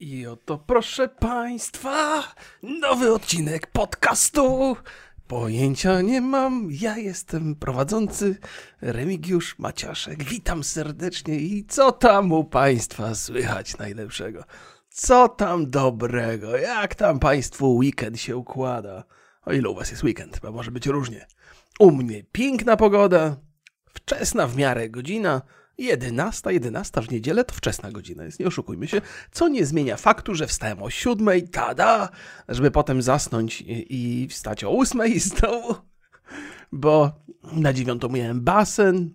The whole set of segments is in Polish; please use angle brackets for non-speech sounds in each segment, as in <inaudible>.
I oto proszę Państwa, nowy odcinek podcastu. Pojęcia nie mam, ja jestem prowadzący Remigiusz Maciaszek. Witam serdecznie i co tam u Państwa słychać najlepszego? Co tam dobrego? Jak tam Państwu weekend się układa? O ile u Was jest weekend, bo może być różnie. U mnie piękna pogoda, wczesna w miarę godzina, 11, 11 w niedzielę to wczesna godzina jest, nie oszukujmy się, co nie zmienia faktu, że wstałem o 7, tada, żeby potem zasnąć i, i wstać o 8 <laughs> znowu, bo na dziewiątą miałem basen,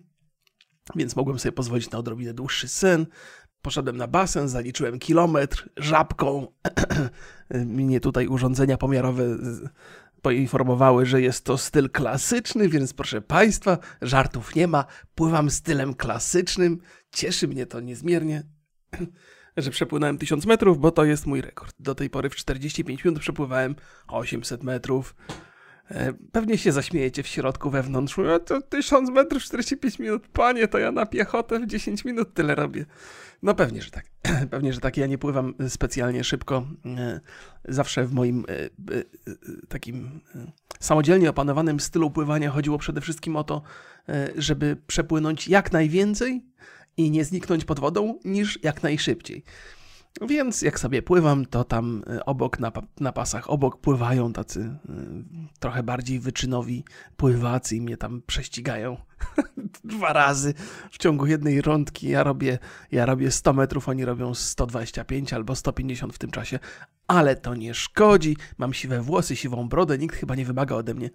więc mogłem sobie pozwolić na odrobinę dłuższy sen. Poszedłem na basen, zaliczyłem kilometr żabką. <clears throat> Mnie tutaj urządzenia pomiarowe poinformowały, że jest to styl klasyczny, więc proszę Państwa, żartów nie ma. Pływam stylem klasycznym. Cieszy mnie to niezmiernie, <clears throat> że przepłynąłem 1000 metrów, bo to jest mój rekord. Do tej pory w 45 minut przepływałem 800 metrów. E, pewnie się zaśmiejecie w środku, wewnątrz. A to 1000 metrów 45 minut, panie, to ja na piechotę w 10 minut tyle robię. No pewnie, że tak. <clears throat> Pewnie, że tak. Ja nie pływam specjalnie szybko. E, zawsze w moim e, takim samodzielnie opanowanym stylu pływania chodziło przede wszystkim o to, żeby przepłynąć jak najwięcej i nie zniknąć pod wodą, niż jak najszybciej. Więc jak sobie pływam, to tam y, obok, na, na pasach obok pływają tacy y, trochę bardziej wyczynowi pływacy i mnie tam prześcigają <laughs> dwa razy w ciągu jednej rundki. Ja robię, ja robię 100 metrów, oni robią 125 albo 150 w tym czasie, ale to nie szkodzi. Mam siwe włosy, siwą brodę, nikt chyba nie wymaga ode mnie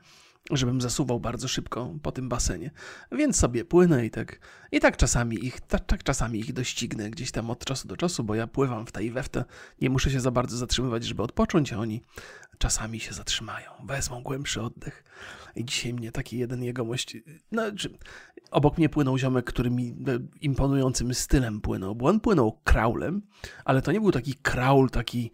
żebym zasuwał bardzo szybko po tym basenie. Więc sobie płynę i tak, i tak czasami ich, tak, tak czasami ich doścignę gdzieś tam od czasu do czasu, bo ja pływam w tej i we w te, nie muszę się za bardzo zatrzymywać, żeby odpocząć, a oni czasami się zatrzymają, wezmą głębszy oddech. I dzisiaj mnie taki jeden jegomość, no, obok mnie płynął ziomek, który mi e, imponującym stylem płynął, bo on płynął kraulem, ale to nie był taki kraul, taki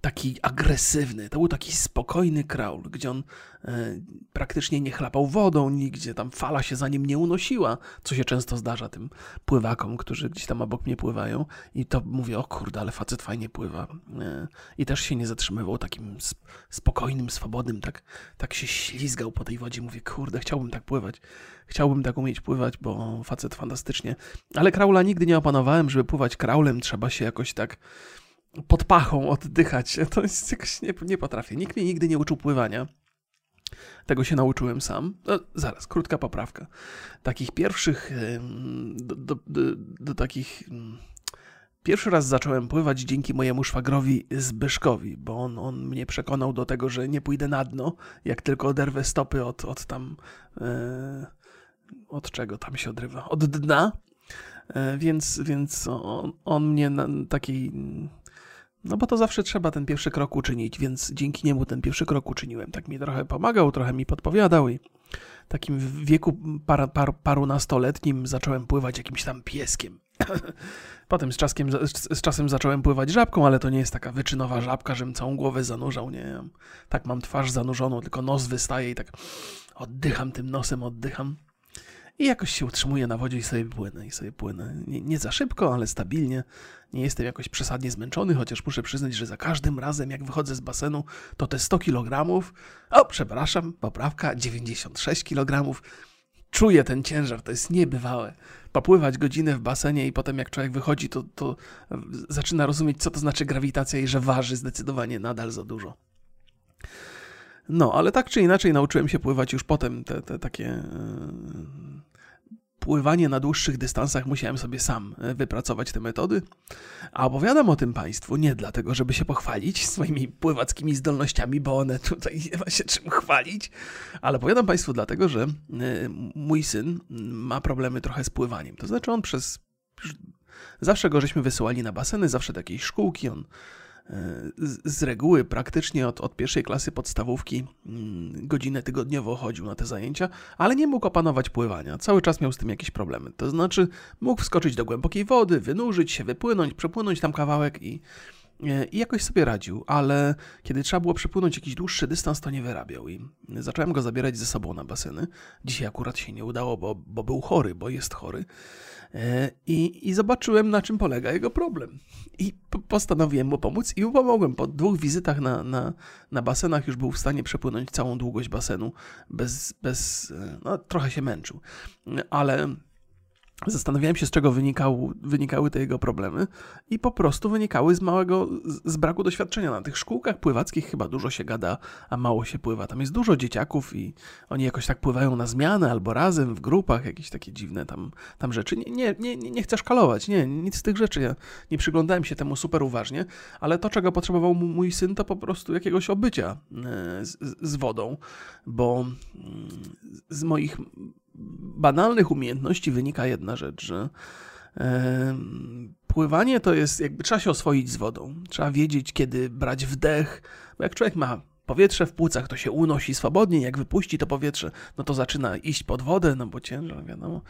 taki agresywny. To był taki spokojny kraul, gdzie on e, praktycznie nie chlapał wodą, nigdzie tam fala się za nim nie unosiła, co się często zdarza tym pływakom, którzy gdzieś tam obok mnie pływają. I to mówię, o kurde, ale facet fajnie pływa. E, I też się nie zatrzymywał takim spokojnym, swobodnym, tak, tak się ślizgał po tej wodzie. Mówię, kurde, chciałbym tak pływać. Chciałbym tak umieć pływać, bo facet fantastycznie. Ale kraula nigdy nie opanowałem, żeby pływać kraulem, trzeba się jakoś tak pod pachą oddychać. <laughs> To jest jakoś nie, nie potrafię. Nikt mnie nigdy nie uczył pływania. Tego się nauczyłem sam. No, zaraz, krótka poprawka. Takich pierwszych, do, do, do, do, takich. Pierwszy raz zacząłem pływać dzięki mojemu szwagrowi Zbyszkowi, bo on, on mnie przekonał do tego, że nie pójdę na dno, jak tylko oderwę stopy od, od tam. E, od czego tam się odrywa? Od dna. E, więc, więc on, on mnie na takiej no bo to zawsze trzeba ten pierwszy krok uczynić, więc dzięki niemu ten pierwszy krok uczyniłem. Tak mi trochę pomagał, trochę mi podpowiadał i w takim wieku par, par, parunastoletnim zacząłem pływać jakimś tam pieskiem. <clears throat> Potem z, czaskiem, z, czasem zacząłem pływać żabką, ale to nie jest taka wyczynowa żabka, żebym całą głowę zanurzał, nie. Tak mam twarz zanurzoną, tylko nos wystaje i tak oddycham tym nosem, oddycham. I jakoś się utrzymuję na wodzie i sobie płynę, i sobie płynę. Nie, nie, za szybko, ale stabilnie. Nie jestem jakoś przesadnie zmęczony, chociaż muszę przyznać, że za każdym razem, jak wychodzę z basenu, to te 100 kg, o, przepraszam, poprawka, 96 kg, czuję ten ciężar, to jest niebywałe. Popływać godzinę w basenie i potem jak człowiek wychodzi, to, to zaczyna rozumieć, co to znaczy grawitacja i że waży zdecydowanie nadal za dużo. No, ale tak czy inaczej nauczyłem się pływać już potem te, te takie yy, pływanie na dłuższych dystansach musiałem sobie sam e, wypracować te metody, a opowiadam o tym Państwu nie dlatego, żeby się pochwalić swoimi pływackimi zdolnościami, bo one tutaj nie ma się czym chwalić, ale opowiadam Państwu dlatego, że e, mój syn ma problemy trochę z pływaniem. To znaczy on przez... Zawsze go żeśmy wysyłali na baseny, zawsze do jakiejś szkółki, on z reguły praktycznie od, od pierwszej klasy podstawówki mm, godzinę tygodniowo chodził na te zajęcia, ale nie mógł opanować pływania. Cały czas miał z tym jakieś problemy. To znaczy mógł wskoczyć do głębokiej wody, wynurzyć się, wypłynąć, przepłynąć tam kawałek i, I jakoś sobie radził, ale kiedy trzeba było przepłynąć jakiś dłuższy dystans, to nie wyrabiał. I zacząłem go zabierać ze sobą na baseny. Dzisiaj akurat się nie udało, bo, bo był chory, bo jest chory. E, I, I zobaczyłem, na czym polega jego problem. I postanowiłem mu pomóc i mu pomogłem. Po dwóch wizytach na, na, na basenach już był w stanie przepłynąć całą długość basenu bez, bez no, trochę się męczył. Ale Zastanawiałem się, z czego wynikał, wynikały te jego problemy i po prostu wynikały z małego, z braku doświadczenia. Na tych szkółkach pływackich chyba dużo się gada, a mało się pływa. Tam jest dużo dzieciaków i oni jakoś tak pływają na zmianę albo razem w grupach, jakieś takie dziwne tam, tam rzeczy. Nie, nie, nie, nie chcę szkalować, nie, nic z tych rzeczy. Ja nie przyglądałem się temu super uważnie, ale to, czego potrzebował mój syn, to po prostu jakiegoś obycia e, z, z wodą, bo mm, z moich banalnych umiejętności wynika jedna rzecz, że pływanie to jest jakby trzeba się oswoić z wodą. Trzeba wiedzieć, kiedy brać wdech, bo jak człowiek ma powietrze w płucach, to się unosi swobodnie, jak wypuści to powietrze, no to zaczyna iść pod wodę, no bo ciężar, wiadomo.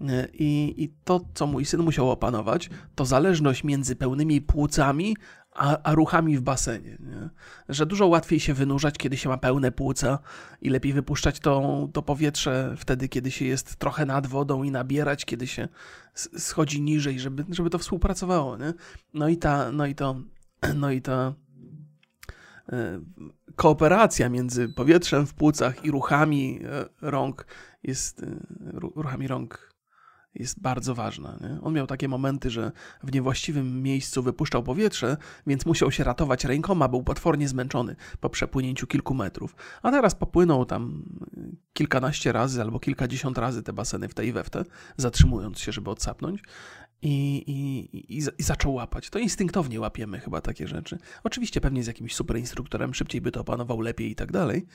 E, I, I to, co mój syn musiał opanować, to zależność między pełnymi płucami, a, a ruchami w basenie. Nie? Że dużo łatwiej się wynurzać, kiedy się ma pełne płuca i lepiej wypuszczać to, to powietrze wtedy, kiedy się jest trochę nad wodą i nabierać, kiedy się schodzi niżej, żeby, żeby to współpracowało. Nie? No i ta, no i to, <clears throat> no i ta e, kooperacja między powietrzem w płucach i ruchami e, rąk jest, e, ruchami rąk jest bardzo ważna. Nie? On miał takie momenty, że w niewłaściwym miejscu wypuszczał powietrze, więc musiał się ratować rękoma, był potwornie zmęczony po przepłynięciu kilku metrów. A teraz popłynął tam kilkanaście razy albo kilkadziesiąt razy te baseny w tej we w te, zatrzymując się, żeby odsapnąć. I, i, i, i, zaczął łapać. To instynktownie łapiemy chyba takie rzeczy. Oczywiście pewnie z jakimś super instruktorem szybciej by to opanował lepiej i tak dalej.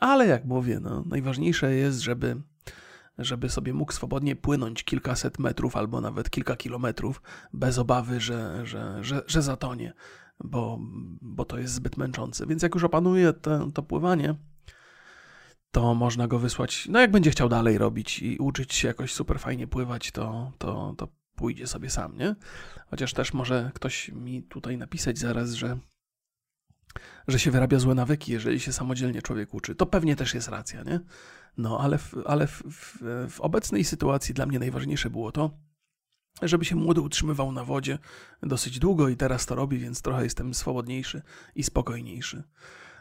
Ale jak mówię, no, najważniejsze jest, żeby żeby sobie mógł swobodnie płynąć kilkaset metrów albo nawet kilka kilometrów bez obawy, że, że, że, że zatonie, bo, bo to jest zbyt męczące. Więc jak już opanuje to, pływanie, to można go wysłać. No, jak będzie chciał dalej robić i uczyć się jakoś super fajnie pływać, to, to, to pójdzie sobie sam, nie? Chociaż też może ktoś mi tutaj napisać zaraz, że że się wyrabia złe nawyki, jeżeli się samodzielnie człowiek uczy. To pewnie też jest racja, nie? No, ale, w, ale w, w, w obecnej sytuacji dla mnie najważniejsze było to, żeby się młody utrzymywał na wodzie dosyć długo i teraz to robi, więc trochę jestem swobodniejszy i spokojniejszy.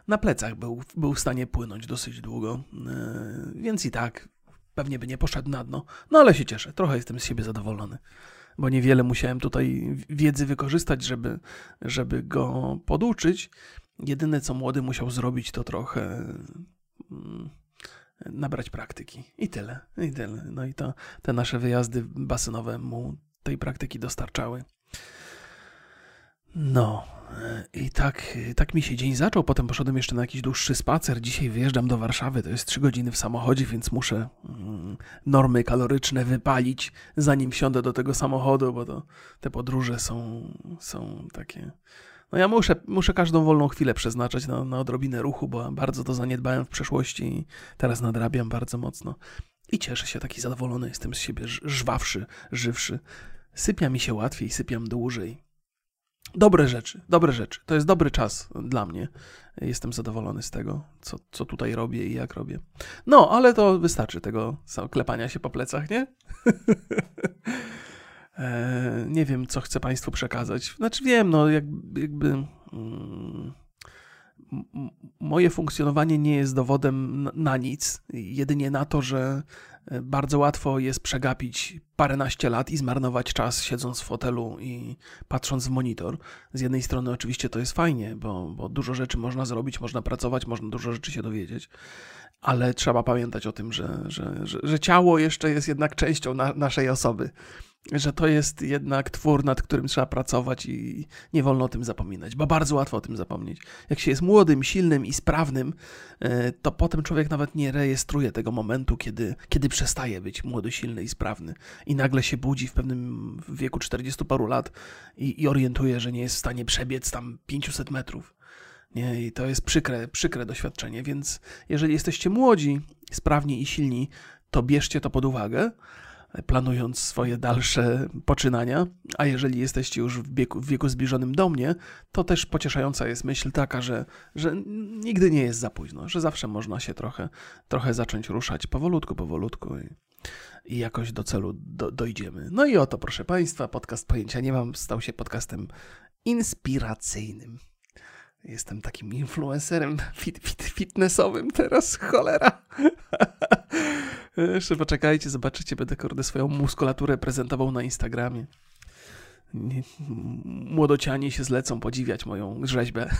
Na plecach był, był w stanie płynąć dosyć długo, yy, więc i tak pewnie by nie poszedł na dno, no ale się cieszę, trochę jestem z siebie zadowolony, bo niewiele musiałem tutaj wiedzy wykorzystać, żeby, żeby go poduczyć. Jedyne co młody musiał zrobić to trochę... Yy, nabrać praktyki. I tyle, i tyle. No i to te nasze wyjazdy basenowe mu tej praktyki dostarczały. No, i tak, tak mi się dzień zaczął. Potem poszedłem jeszcze na jakiś dłuższy spacer. Dzisiaj wyjeżdżam do Warszawy. To jest 3 godziny w samochodzie, więc muszę mm, normy kaloryczne wypalić, zanim wsiądę do tego samochodu, bo to, te podróże są, są takie no ja muszę, muszę każdą wolną chwilę przeznaczać na, na odrobinę ruchu, bo bardzo to zaniedbałem w przeszłości i teraz nadrabiam bardzo mocno. I cieszę się, taki zadowolony jestem z siebie, żwawszy, żywszy. Sypia mi się łatwiej, sypiam dłużej. Dobre rzeczy, dobre rzeczy. To jest dobry czas dla mnie. Jestem zadowolony z tego, co, co tutaj robię i jak robię. No, ale to wystarczy tego klepania się po plecach, nie? <laughs> E, nie wiem, co chcę Państwu przekazać. Znaczy wiem, no jakby mm, moje funkcjonowanie nie jest dowodem na nic, jedynie na to, że e, bardzo łatwo jest przegapić paręnaście lat i zmarnować czas siedząc w fotelu i patrząc w monitor. Z jednej strony oczywiście to jest fajnie, bo, bo dużo rzeczy można zrobić, można pracować, można dużo rzeczy się dowiedzieć, ale trzeba pamiętać o tym, że, że, że, że ciało jeszcze jest jednak częścią na, naszej osoby że to jest jednak twór, nad którym trzeba pracować i nie wolno o tym zapominać, bo bardzo łatwo o tym zapomnieć. Jak się jest młodym, silnym i sprawnym, e, to potem człowiek nawet nie rejestruje tego momentu, kiedy, kiedy przestaje być młody, silny i sprawny i nagle się budzi w pewnym wieku 40 paru lat i, i orientuje, że nie jest w stanie przebiec tam 500 metrów. Nie, i to jest przykre, przykre doświadczenie, więc jeżeli jesteście młodzi, sprawni i silni, to bierzcie to pod uwagę planując swoje dalsze poczynania. A jeżeli jesteście już w wieku, w wieku zbliżonym do mnie, to też pocieszająca jest myśl taka, że, że nigdy nie jest za późno, że zawsze można się trochę, trochę zacząć ruszać powolutku, powolutku i, i jakoś do celu do, dojdziemy. No i oto, proszę Państwa, podcast Pojęcia Nie Mam stał się podcastem inspiracyjnym. Jestem takim influencerem fit, fit, fitnessowym teraz, cholera. <laughs> Jeszcze poczekajcie, zobaczycie, będę kurde swoją muskulaturę prezentował na Instagramie. Młodocianie się zlecą podziwiać moją rzeźbę. <laughs>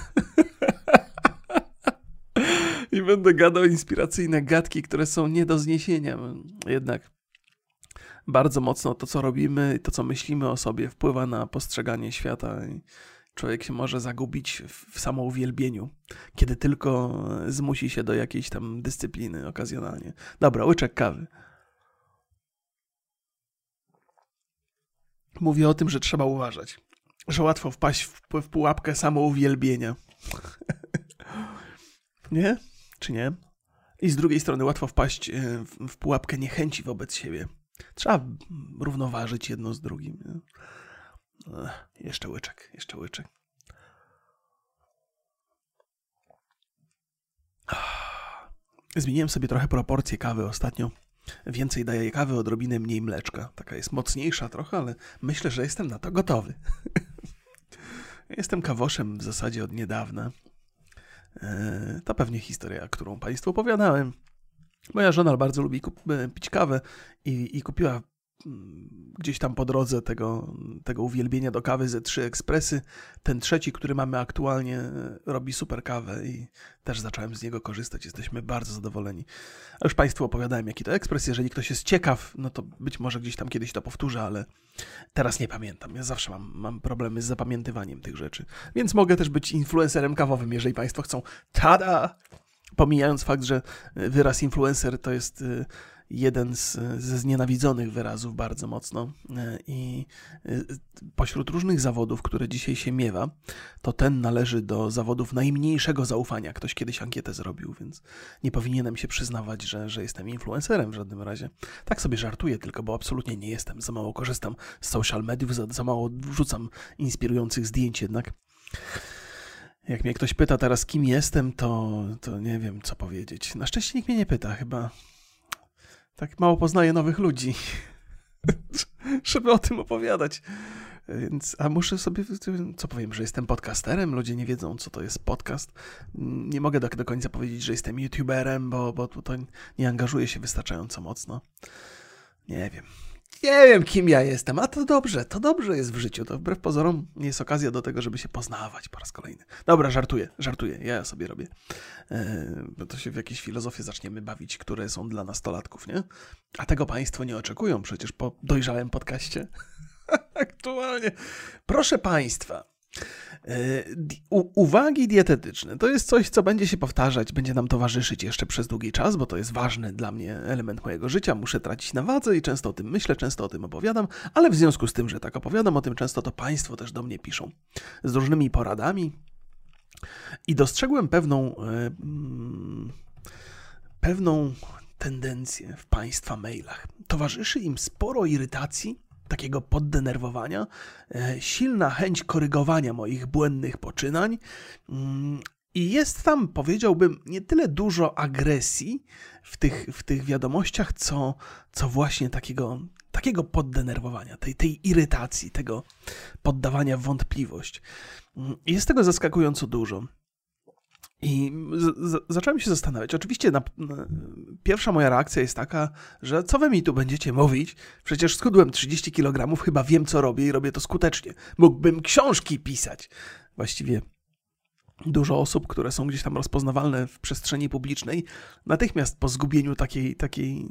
I będę gadał inspiracyjne gadki, które są nie do zniesienia. Jednak bardzo mocno to, co robimy, to, co myślimy o sobie, wpływa na postrzeganie świata. I człowiek się może zagubić w samouwielbieniu, kiedy tylko zmusi się do jakiejś tam dyscypliny okazjonalnie. Dobra, łyczek kawy. Mówię o tym, że trzeba uważać, że łatwo wpaść w pułapkę samouwielbienia. <laughs> nie? Czy nie? I z drugiej strony łatwo wpaść e, w pułapkę niechęci wobec siebie. Trzeba równoważyć jedno z drugim. Nie? Ech, jeszcze łyczek, jeszcze łyczek. <sighs> Zmieniłem sobie trochę proporcje kawy ostatnio. Więcej daję kawy, odrobinę mniej mleczka. Taka jest mocniejsza trochę, ale myślę, że jestem na to gotowy. <laughs> jestem kawoszem w zasadzie od niedawna. Eee, to pewnie historia, którą Państwu opowiadałem. Moja żona bardzo lubi pić kawę i, i kupiła gdzieś tam po drodze tego, tego uwielbienia do kawy ze trzy ekspresy. Ten trzeci, który mamy aktualnie, robi super kawę i też zacząłem z niego korzystać. Jesteśmy bardzo zadowoleni. A już Państwu opowiadałem, jaki to ekspres. Jeżeli ktoś jest ciekaw, no to być może gdzieś tam kiedyś to powtórzę, ale teraz nie pamiętam. Ja zawsze mam, mam problemy z zapamiętywaniem tych rzeczy. Więc mogę też być influencerem kawowym, jeżeli Państwo chcą. Tada! Pomijając fakt, że wyraz influencer to jest y, jeden z, ze znienawidzonych wyrazów bardzo mocno e, i e, pośród różnych zawodów, które dzisiaj się miewa, to ten należy do zawodów najmniejszego zaufania. Ktoś kiedyś ankietę zrobił, więc nie powinienem się przyznawać, że, że jestem influencerem w żadnym razie. Tak sobie żartuję tylko, bo absolutnie nie jestem. Za mało korzystam z social mediów, za, za mało wrzucam inspirujących zdjęć jednak. Jak mnie ktoś pyta teraz, kim jestem, to, to nie wiem, co powiedzieć. Na szczęście nikt mnie nie pyta, chyba tak mało poznaję nowych ludzi, <laughs> żeby o tym opowiadać. Więc, a muszę sobie, co powiem, że jestem podcasterem, ludzie nie wiedzą, co to jest podcast. Nie mogę do, do końca powiedzieć, że jestem youtuberem, bo, bo to nie angażuję się wystarczająco mocno. Nie wiem nie wiem, kim ja jestem, a to dobrze, to dobrze jest w życiu. To wbrew pozorom jest okazja do tego, żeby się poznawać po raz kolejny. Dobra, żartuję, żartuję, ja sobie robię. Yy, to się w jakieś filozofie zaczniemy bawić, które są dla nastolatków, nie? A tego Państwo nie oczekują przecież po dojrzałym podcaście. <laughs> Aktualnie. Proszę Państwa, E, uwagi dietetyczne to jest coś, co będzie się powtarzać, będzie nam towarzyszyć jeszcze przez długi czas, bo to jest ważny dla mnie element mojego życia. Muszę tracić na wadze i często o tym myślę, często o tym opowiadam, ale w związku z tym, że tak opowiadam o tym często, to Państwo też do mnie piszą z różnymi poradami. I dostrzegłem pewną, e, mm, pewną tendencję w Państwa mailach. Towarzyszy im sporo irytacji takiego poddenerwowania, e, silna chęć korygowania moich błędnych poczynań. Mm, I jest tam, powiedziałbym, nie tyle dużo agresji w tych, w tych wiadomościach, co, co właśnie takiego, takiego poddenerwowania, tej, tej irytacji, tego poddawania wątpliwość. Mm, jest tego zaskakująco dużo. I z, z, zacząłem się zastanawiać. Oczywiście na, na, pierwsza moja reakcja jest taka, że co wy mi tu będziecie mówić? Przecież schudłem 30 kg, chyba wiem co robię i robię to skutecznie. Mógłbym książki pisać. Właściwie dużo osób, które są gdzieś tam rozpoznawalne w przestrzeni publicznej, natychmiast po zgubieniu takiej, takiej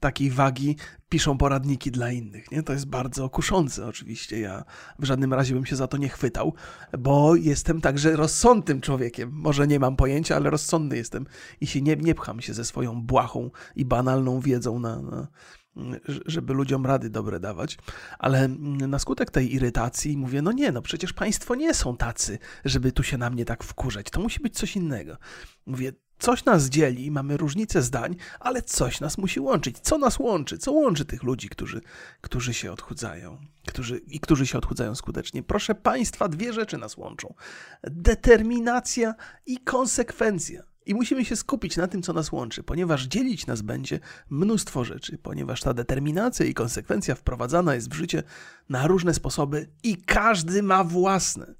takiej wagi piszą poradniki dla innych. Nie? To jest bardzo kuszące oczywiście. Ja w żadnym razie bym się za to nie chwytał, bo jestem także rozsądnym człowiekiem. Może nie mam pojęcia, ale rozsądny jestem i się nie, nie pcham się ze swoją błahą i banalną wiedzą na, na żeby ludziom rady dobre dawać, ale na skutek tej irytacji mówię, no nie, no przecież państwo nie są tacy, żeby tu się na mnie tak wkurzać, to musi być coś innego. Mówię, Coś nas dzieli, mamy różnice zdań, ale coś nas musi łączyć. Co nas łączy? Co łączy tych ludzi, którzy, którzy się odchudzają którzy, i którzy się odchudzają skutecznie? Proszę Państwa, dwie rzeczy nas łączą: determinacja i konsekwencja. I musimy się skupić na tym, co nas łączy, ponieważ dzielić nas będzie mnóstwo rzeczy, ponieważ ta determinacja i konsekwencja wprowadzana jest w życie na różne sposoby i każdy ma własne.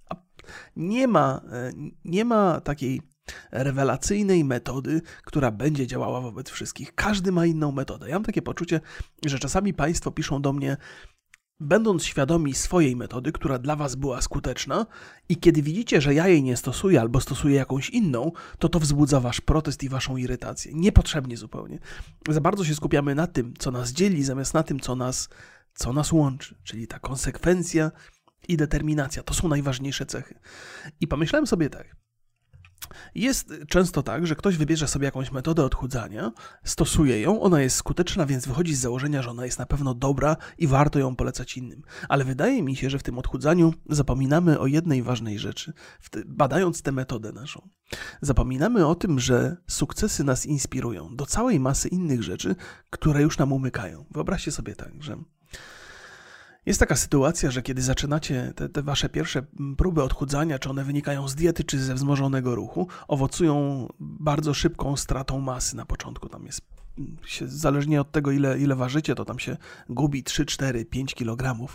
Nie ma, e, nie ma takiej rewelacyjnej metody, która będzie działała wobec wszystkich. Każdy ma inną metodę. Ja mam takie poczucie, że czasami Państwo piszą do mnie, będąc świadomi swojej metody, która dla Was była skuteczna, i kiedy widzicie, że ja jej nie stosuję albo stosuję jakąś inną, to to wzbudza Wasz protest i Waszą irytację. Niepotrzebnie zupełnie. Za bardzo się skupiamy na tym, co nas dzieli, zamiast na tym, co nas, co nas łączy, czyli ta konsekwencja i determinacja. To są najważniejsze cechy. I pomyślałem sobie tak. Jest często tak, że ktoś wybierze sobie jakąś metodę odchudzania, stosuje ją, ona jest skuteczna, więc wychodzi z założenia, że ona jest na pewno dobra i warto ją polecać innym. Ale wydaje mi się, że w tym odchudzaniu zapominamy o jednej ważnej rzeczy, badając tę metodę naszą. Zapominamy o tym, że sukcesy nas inspirują do całej masy innych rzeczy, które już nam umykają. Wyobraźcie sobie tak, że jest taka sytuacja, że kiedy zaczynacie te, te, wasze pierwsze próby odchudzania, czy one wynikają z diety, czy ze wzmożonego ruchu, owocują bardzo szybką stratą masy na początku. Tam jest, się, zależnie od tego, ile, ile ważycie, to tam się gubi 3, 4, 5 kg.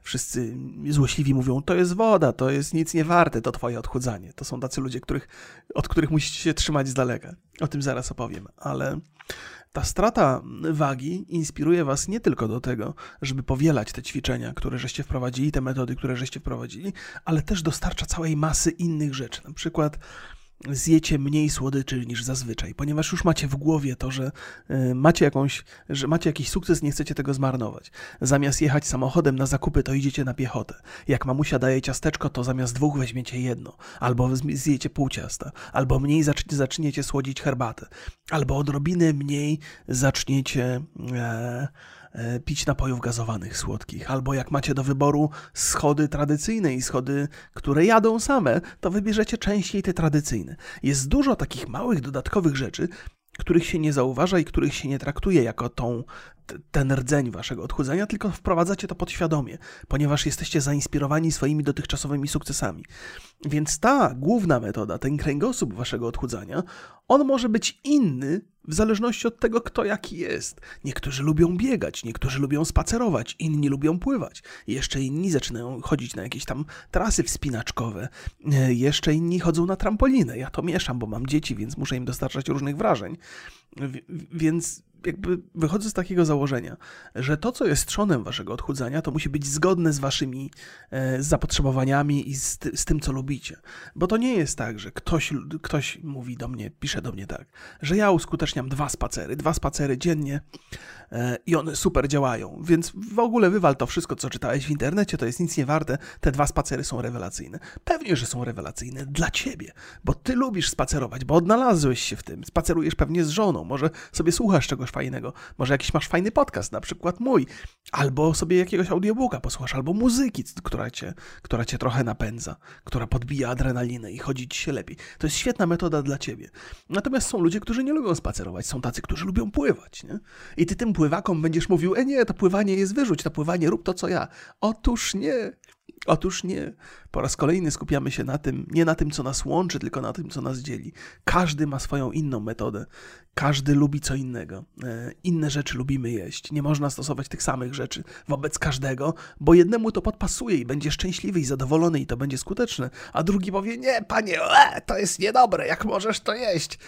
Wszyscy złośliwi mówią, to jest woda, to jest nic nie warte, to twoje odchudzanie. To są tacy ludzie, których, od których musicie się trzymać z daleka. O tym zaraz opowiem, ale ta strata wagi inspiruje Was nie tylko do tego, żeby powielać te ćwiczenia, które żeście wprowadzili, te metody, które żeście wprowadzili, ale też dostarcza całej masy innych rzeczy. Na przykład zjecie mniej słodyczy niż zazwyczaj, ponieważ już macie w głowie to, że y, macie jakąś, że macie jakiś sukces, nie chcecie tego zmarnować. Zamiast jechać samochodem na zakupy, to idziecie na piechotę. Jak mamusia daje ciasteczko, to zamiast dwóch weźmiecie jedno, albo zjecie pół ciasta, albo mniej zaczniecie słodzić herbatę, albo odrobinę mniej zaczniecie e, E, pić napojów gazowanych słodkich, albo jak macie do wyboru schody tradycyjne i schody, które jadą same, to wybierzecie częściej te tradycyjne. Jest dużo takich małych dodatkowych rzeczy, których się nie zauważa i których się nie traktuje jako tą, ten rdzeń waszego odchudzania, tylko wprowadzacie to podświadomie, ponieważ jesteście zainspirowani swoimi dotychczasowymi sukcesami. Więc ta główna metoda, ten kręgosłup waszego odchudzania, on może być inny w zależności od tego, kto jaki jest. Niektórzy lubią biegać, niektórzy lubią spacerować, inni lubią pływać, jeszcze inni zaczynają chodzić na jakieś tam trasy wspinaczkowe, e, jeszcze inni chodzą na trampolinę. Ja to mieszam, bo mam dzieci, więc muszę im dostarczać różnych wrażeń. Więc jakby wychodzę z takiego założenia, że to, co jest trzonem waszego odchudzania, to musi być zgodne z waszymi e, zapotrzebowaniami i z, z, tym, co lubicie. Bo to nie jest tak, że ktoś, ktoś mówi do mnie, pisze do mnie tak, że ja uskuteczniam dwa spacery, dwa spacery dziennie e, i one super działają, więc w ogóle wywal to wszystko, co czytałeś w internecie, to jest nic nie warte, te dwa spacery są rewelacyjne. Pewnie, że są rewelacyjne dla ciebie, bo ty lubisz spacerować, bo odnalazłeś się w tym, spacerujesz pewnie z żoną, może sobie słuchasz czegoś fajnego. Może jakiś masz fajny podcast, na przykład mój, albo sobie jakiegoś audiobooka posłuchasz, albo muzyki, która cię, która cię trochę napędza, która podbija adrenalinę i chodzi ci się lepiej. To jest świetna metoda dla ciebie. Natomiast są ludzie, którzy nie lubią spacerować, są tacy, którzy lubią pływać, nie? I ty tym pływakom będziesz mówił, e nie, to pływanie jest wyrzuć, to pływanie rób to, co ja. Otóż nie. Otóż nie. Po raz kolejny skupiamy się na tym, nie na tym, co nas łączy, tylko na tym, co nas dzieli. Każdy ma swoją inną metodę. Każdy lubi co innego. E, inne rzeczy lubimy jeść. Nie można stosować tych samych rzeczy wobec każdego, bo jednemu to podpasuje i będzie szczęśliwy i zadowolony i to będzie skuteczne, a drugi powie: Nie, panie, e, to jest niedobre, jak możesz to jeść?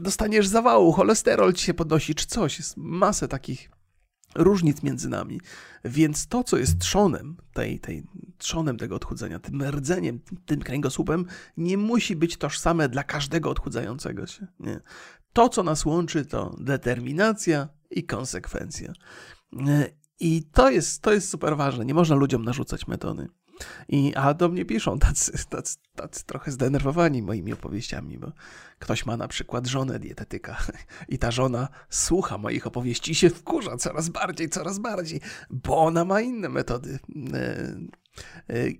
Dostaniesz zawału, cholesterol ci się podnosi, czy coś. Jest masę takich różnic między nami. Więc to, co jest trzonem, tej, tej, trzonem tego odchudzania, tym rdzeniem, tym kręgosłupem, nie musi być tożsame dla każdego odchudzającego się. Nie. To, co nas łączy, to determinacja i konsekwencja. I to jest, to jest super ważne. Nie można ludziom narzucać metody. I, a do mnie piszą tacy, tacy tacy trochę zdenerwowani moimi opowieściami, bo ktoś ma na przykład żonę dietetyka <laughs> i ta żona słucha moich opowieści i się wkurza coraz bardziej, coraz bardziej, bo ona ma inne metody e,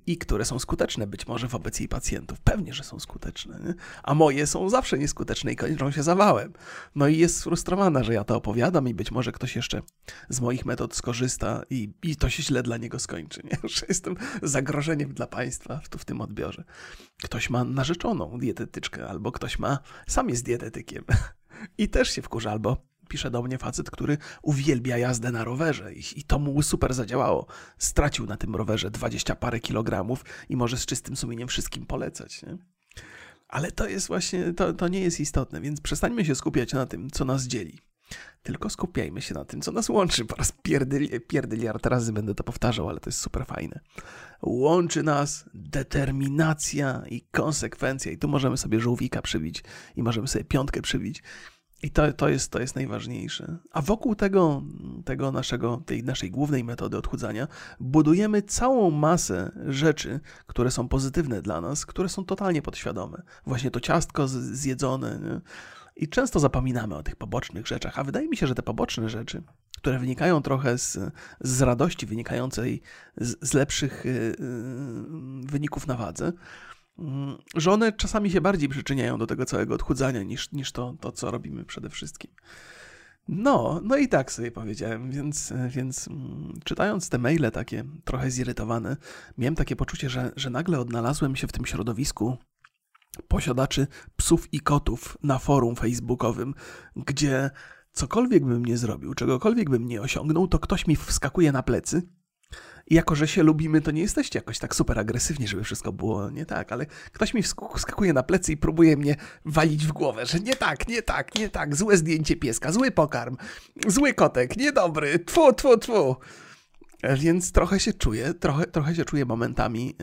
i które są skuteczne być może wobec jej pacjentów. Pewnie, że są skuteczne, nie? a moje są zawsze nieskuteczne i kończą się zawałem. No i jest sfrustrowana, że ja to opowiadam i być może ktoś jeszcze z moich metod skorzysta i, i to się źle dla niego skończy. Nie? <laughs> Że jestem zagrożeniem dla państwa tu w tym odbiorze. Ktoś ma narzeczoną dietetyczkę albo ktoś ma, sam jest dietetykiem <laughs> i też się wkurza albo pisze do mnie facet, który uwielbia jazdę na rowerze i, i to mu super zadziałało. Stracił na tym rowerze 20 parę kilogramów i może z czystym sumieniem wszystkim polecać. Nie? Ale to jest właśnie, to, to nie jest istotne, więc przestańmy się skupiać na tym, co nas dzieli. Tylko skupiajmy się na tym, co nas łączy. Po raz pierdyli, pierdyliard razy będę to powtarzał, ale to jest super fajne. Łączy nas determinacja i konsekwencja. I tu możemy sobie żółwika przybić i możemy sobie piątkę przybić. I to, to, jest, to jest najważniejsze. A wokół tego, tego naszego, tej naszej głównej metody odchudzania budujemy całą masę rzeczy, które są pozytywne dla nas, które są totalnie podświadome. Właśnie to ciastko zjedzone. Nie? I często zapominamy o tych pobocznych rzeczach, a wydaje mi się, że te poboczne rzeczy, które wynikają trochę z, z radości wynikającej z, z lepszych yy, wyników na wadze, że one czasami się bardziej przyczyniają do tego całego odchudzania niż, niż to, to, co robimy przede wszystkim. No, no i tak sobie powiedziałem, więc, więc mm, czytając te maile takie trochę zirytowane, miałem takie poczucie, że, że nagle odnalazłem się w tym środowisku posiadaczy psów i kotów na forum facebookowym, gdzie cokolwiek bym nie zrobił, czegokolwiek bym nie osiągnął, to ktoś mi wskakuje na plecy i jako, że się lubimy, to nie jesteście jakoś tak super agresywni, żeby wszystko było nie tak, ale ktoś mi wskakuje na plecy i próbuje mnie walić w głowę, że nie tak, nie tak, nie tak, złe zdjęcie pieska, zły pokarm, zły kotek, niedobry, tfu, tfu, tfu. Więc trochę się czuję, trochę, trochę się czuję momentami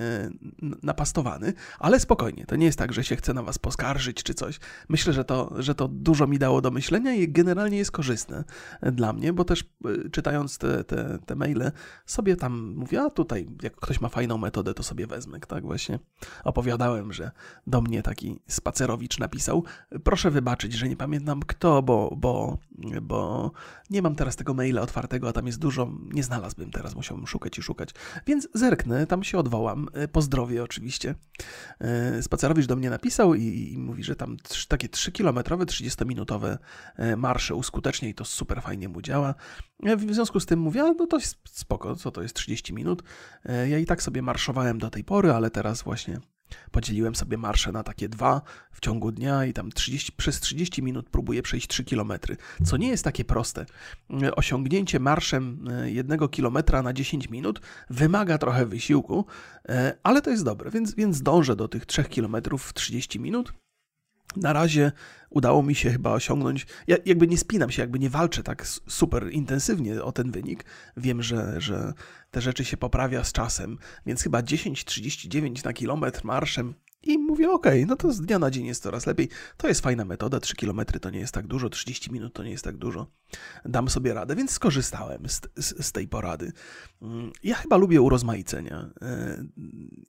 yy, napastowany, ale spokojnie, to nie jest tak, że się chcę na was poskarżyć czy coś. Myślę, że to, że to dużo mi dało do myślenia i generalnie jest korzystne dla mnie, bo też yy, czytając te, te, te maile sobie tam mówię, a tutaj jak ktoś ma fajną metodę, to sobie wezmę, tak właśnie opowiadałem, że do mnie taki spacerowicz napisał, proszę wybaczyć, że nie pamiętam kto, bo, bo, bo nie mam teraz tego maila otwartego, a tam jest dużo, nie znalazłbym teraz teraz musiałbym szukać i szukać. Więc zerknę, tam się odwołam. E, pozdrowie oczywiście. E, Spacerowicz do mnie napisał i, i mówi, że tam trzy, takie 3-kilometrowe, 30-minutowe e, marsze uskutecznia i to super fajnie mu działa. W związku z tym mówię, no to jest spoko, co to jest 30 minut. Ja i tak sobie marszowałem do tej pory, ale teraz właśnie Podzieliłem sobie marsze na takie dwa w ciągu dnia i tam 30, przez 30 minut próbuję przejść 3 km, co nie jest takie proste. Osiągnięcie marszem e, jednego kilometra na 10 minut wymaga trochę wysiłku, e, ale to jest dobre, więc, więc dążę do tych 3 km w 30 minut. Na razie udało mi się chyba osiągnąć. Ja jakby nie spinam się, jakby nie walczę tak super intensywnie o ten wynik. Wiem, że, że te rzeczy się poprawia z czasem, więc chyba 10,39 na kilometr marszem i mówię, ok, no to z dnia na dzień jest coraz lepiej. To jest fajna metoda, 3 km to nie jest tak dużo, 30 minut to nie jest tak dużo. Dam sobie radę, więc skorzystałem z, z, z tej porady. Mm, ja chyba lubię urozmaicenia e,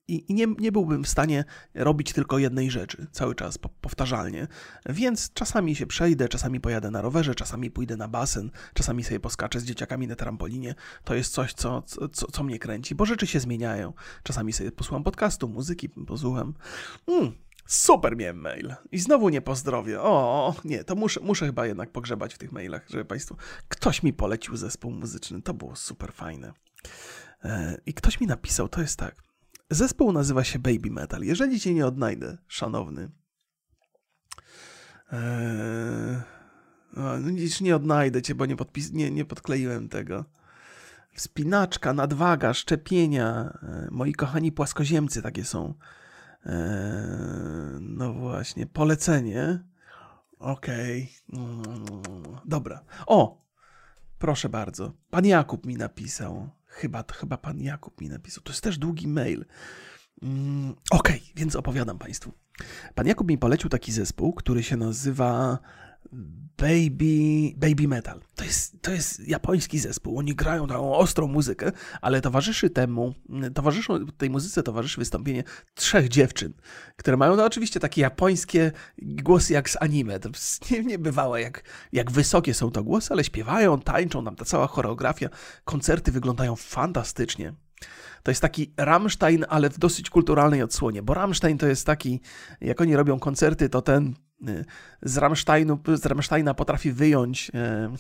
i, i nie, nie, byłbym w stanie robić tylko jednej rzeczy cały czas, powtarzalnie. Więc czasami się przejdę, czasami pojadę na rowerze, czasami pójdę na basen, czasami sobie poskaczę z dzieciakami na trampolinie. To jest coś, co, co, co mnie kręci, bo rzeczy się zmieniają. Czasami sobie posłucham podcastu, muzyki posłucham. Mm, super miałem mail. I znowu nie pozdrowię. O, nie, to muszę, muszę chyba jednak pogrzebać w tych mailach, żeby Państwu... Ktoś mi polecił zespół muzyczny, to było super fajne. E, I ktoś mi napisał, to jest tak. Zespół nazywa się Baby Metal. Jeżeli cię nie odnajdę, szanowny, Eee, no, nic nie odnajdę cię, bo nie, podpis, nie, nie podkleiłem tego. Wspinaczka, nadwaga, szczepienia. Eee, moi kochani płaskoziemcy takie są. Eee, no właśnie, polecenie. Okej. Okay. Dobra. O! Proszę bardzo. Pan Jakub mi napisał. Chyba, chyba pan Jakub mi napisał. To jest też długi mail. Mm, Okej, okay, więc opowiadam Państwu. Pan Jakub mi polecił taki zespół, który się nazywa Baby, baby Metal. To jest, to jest japoński zespół. Oni grają taką ostrą muzykę, ale towarzyszy temu, towarzyszą, tej muzyce towarzyszy wystąpienie trzech dziewczyn, które mają no, oczywiście takie japońskie głosy jak z anime. To nie, nie bywało jak, jak wysokie są to głosy, ale śpiewają, tańczą, tam ta cała choreografia, koncerty wyglądają fantastycznie. To jest taki Rammstein, ale w dosyć kulturalnej odsłonie, bo Rammstein to jest taki, jak oni robią koncerty, to ten z, Rammsteinu, z Rammsteina potrafi wyjąć e,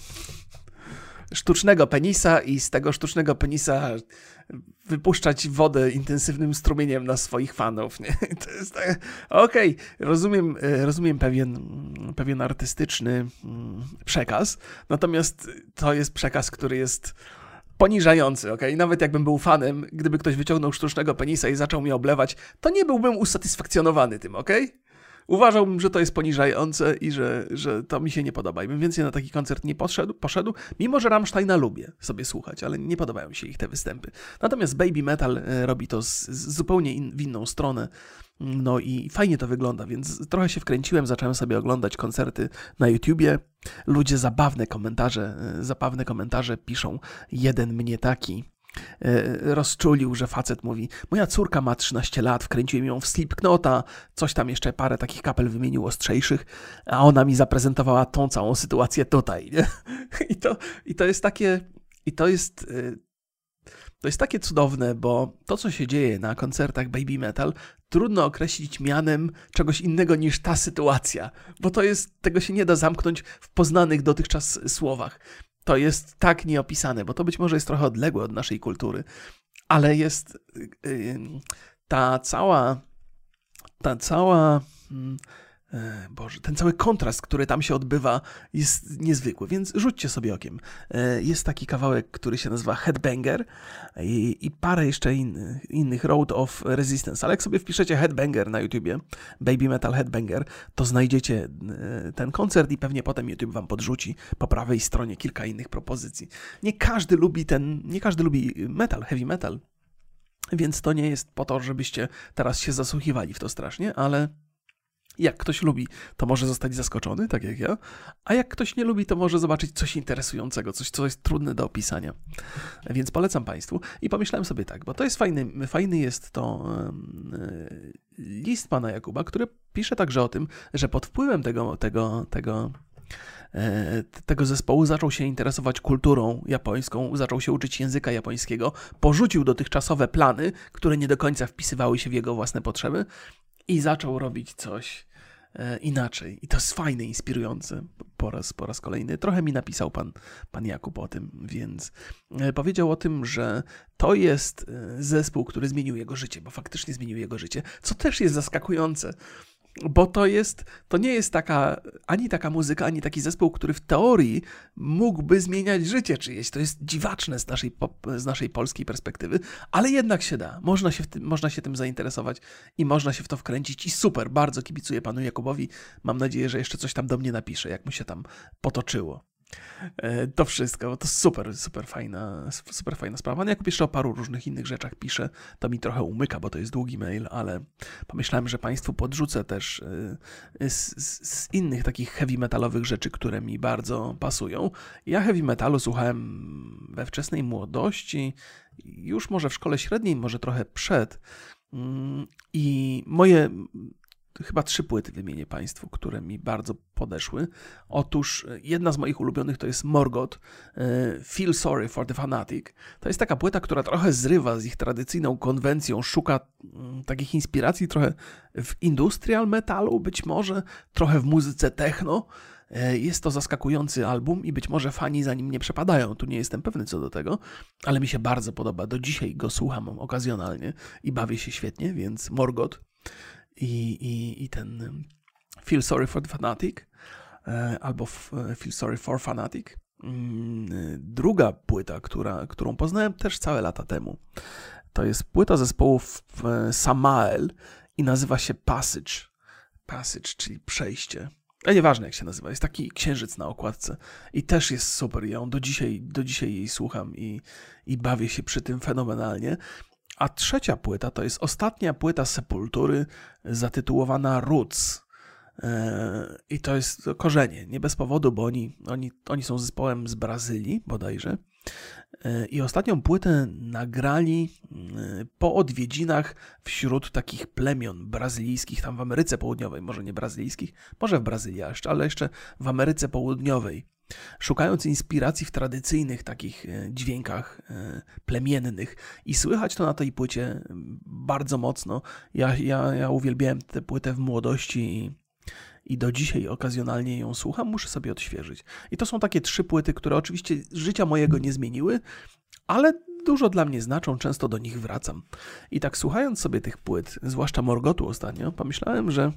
sztucznego penisa i z tego sztucznego penisa wypuszczać wodę intensywnym strumieniem na swoich fanów. Nie? <laughs> To jest tak, okej, okay, rozumiem, e, rozumiem pewien, pewien artystyczny mm, przekaz, natomiast to jest przekaz, który jest poniżający, ok? Nawet jakbym był fanem, gdyby ktoś wyciągnął sztucznego penisa i zaczął mnie oblewać, to nie byłbym usatysfakcjonowany tym, ok? Uważałbym, że to jest poniżające i że, że to mi się nie podoba. I bym więcej na taki koncert nie poszedł, poszedł, mimo że Rammsteina lubię sobie słuchać, ale nie podobają mi się ich te występy. Natomiast Baby Metal e, robi to z, z zupełnie in, w inną stronę. No i fajnie to wygląda, więc trochę się wkręciłem, zacząłem sobie oglądać koncerty na YouTubie. Ludzie zabawne komentarze, e, zabawne komentarze piszą. Jeden mnie taki rozczulił, że facet mówi: Moja córka ma 13 lat, wkręciłem ją w Slipknota, coś tam jeszcze parę takich kapel wymienił ostrzejszych, a ona mi zaprezentowała tą całą sytuację tutaj. Nie? <laughs> I, to, I to jest takie. I to jest e, to jest takie cudowne, bo to, co się dzieje na koncertach Baby Metal, trudno określić mianem czegoś innego niż ta sytuacja, bo to jest, tego się nie da zamknąć w poznanych dotychczas słowach. To jest tak nieopisane, bo to być może jest trochę odległe od naszej kultury, ale jest yy, ta cała, ta cała. E, Boże, ten cały kontrast, który tam się odbywa, jest niezwykły, więc rzućcie sobie okiem. E, jest taki kawałek, który się nazywa Headbanger i, i parę jeszcze in, innych Road of Resistance, ale jak sobie wpiszecie Headbanger na YouTubie, Baby Metal Headbanger, to znajdziecie e, ten koncert i pewnie potem YouTube wam podrzuci po prawej stronie kilka innych propozycji. Nie każdy lubi ten, nie każdy lubi metal, heavy metal, więc to nie jest po to, żebyście teraz się zasłuchiwali w to strasznie, ale jak ktoś lubi, to może zostać zaskoczony, tak jak ja, a jak ktoś nie lubi, to może zobaczyć coś interesującego, coś, co jest trudne do opisania. Więc polecam Państwu. I pomyślałem sobie tak, bo to jest fajny, fajny jest to list pana Jakuba, który pisze także o tym, że pod wpływem tego, tego, tego e, tego zespołu zaczął się interesować kulturą japońską, zaczął się uczyć języka japońskiego, porzucił dotychczasowe plany, które nie do końca wpisywały się w jego własne potrzeby i zaczął robić coś e, inaczej. I to jest fajne, inspirujące po raz, po raz kolejny. Trochę mi napisał pan, pan Jakub o tym, więc e, powiedział o tym, że to jest e, zespół, który zmienił jego życie, bo faktycznie zmienił jego życie, co też jest zaskakujące bo to jest, to nie jest taka, ani taka muzyka, ani taki zespół, który w teorii mógłby zmieniać życie czyjeś. To jest dziwaczne z naszej, z naszej polskiej perspektywy, ale jednak się da. Można się, tym, można się tym zainteresować i można się w to wkręcić i super, bardzo kibicuję panu Jakubowi. Mam nadzieję, że jeszcze coś tam do mnie napisze, jak mu się tam potoczyło. E, to wszystko, to super, super fajna, super fajna sprawa. No jak jeszcze o paru różnych innych rzeczach piszę, to mi trochę umyka, bo to jest długi mail, ale pomyślałem, że Państwu podrzucę też e, z, z innych takich heavy metalowych rzeczy, które mi bardzo pasują. Ja heavy metalu słuchałem we wczesnej młodości, już może w szkole średniej, może trochę przed. Mm, I moje chyba trzy płyty wymienię Państwu, które mi bardzo podeszły. Otóż e, jedna z moich ulubionych to jest Morgoth, e, Feel Sorry for the Fanatic. To jest taka płyta, która trochę zrywa z ich tradycyjną konwencją, szuka mm, takich inspiracji trochę w industrial metalu, być może trochę w muzyce techno. E, jest to zaskakujący album i być może fani za nim nie przepadają, tu nie jestem pewny co do tego, ale mi się bardzo podoba. Do dzisiaj go słucham okazjonalnie i bawię się świetnie, więc Morgoth i, i, i ten Feel Sorry for the Fanatic e, albo Feel Sorry for Fanatic. Mm, druga płyta, która, którą poznałem też całe lata temu, to jest płyta zespołów Samael i nazywa się Passage. Passage, czyli przejście. A nieważne jak się nazywa, jest taki księżyc na okładce i też jest super. Ja ją do dzisiaj, do dzisiaj jej słucham i, i bawię się przy tym fenomenalnie. A trzecia płyta to jest ostatnia płyta Sepultury zatytułowana Roots. E, I to jest korzenie, nie bez powodu, bo oni, oni, oni są zespołem z Brazylii bodajże. E, I ostatnią płytę nagrali e, po odwiedzinach wśród takich plemion brazylijskich, tam w Ameryce Południowej, może nie brazylijskich, może w Brazylii jeszcze, ale jeszcze w Ameryce Południowej. Szukając inspiracji w tradycyjnych takich dźwiękach plemiennych, i słychać to na tej płycie bardzo mocno. Ja, ja, ja uwielbiałem tę płytę w młodości i i do dzisiaj okazjonalnie ją słucham, muszę sobie odświeżyć. I to są takie trzy płyty, które oczywiście życia mojego nie zmieniły, ale dużo dla mnie znaczą, często do nich wracam. I tak słuchając sobie tych płyt, zwłaszcza Morgotu ostatnio, pomyślałem, że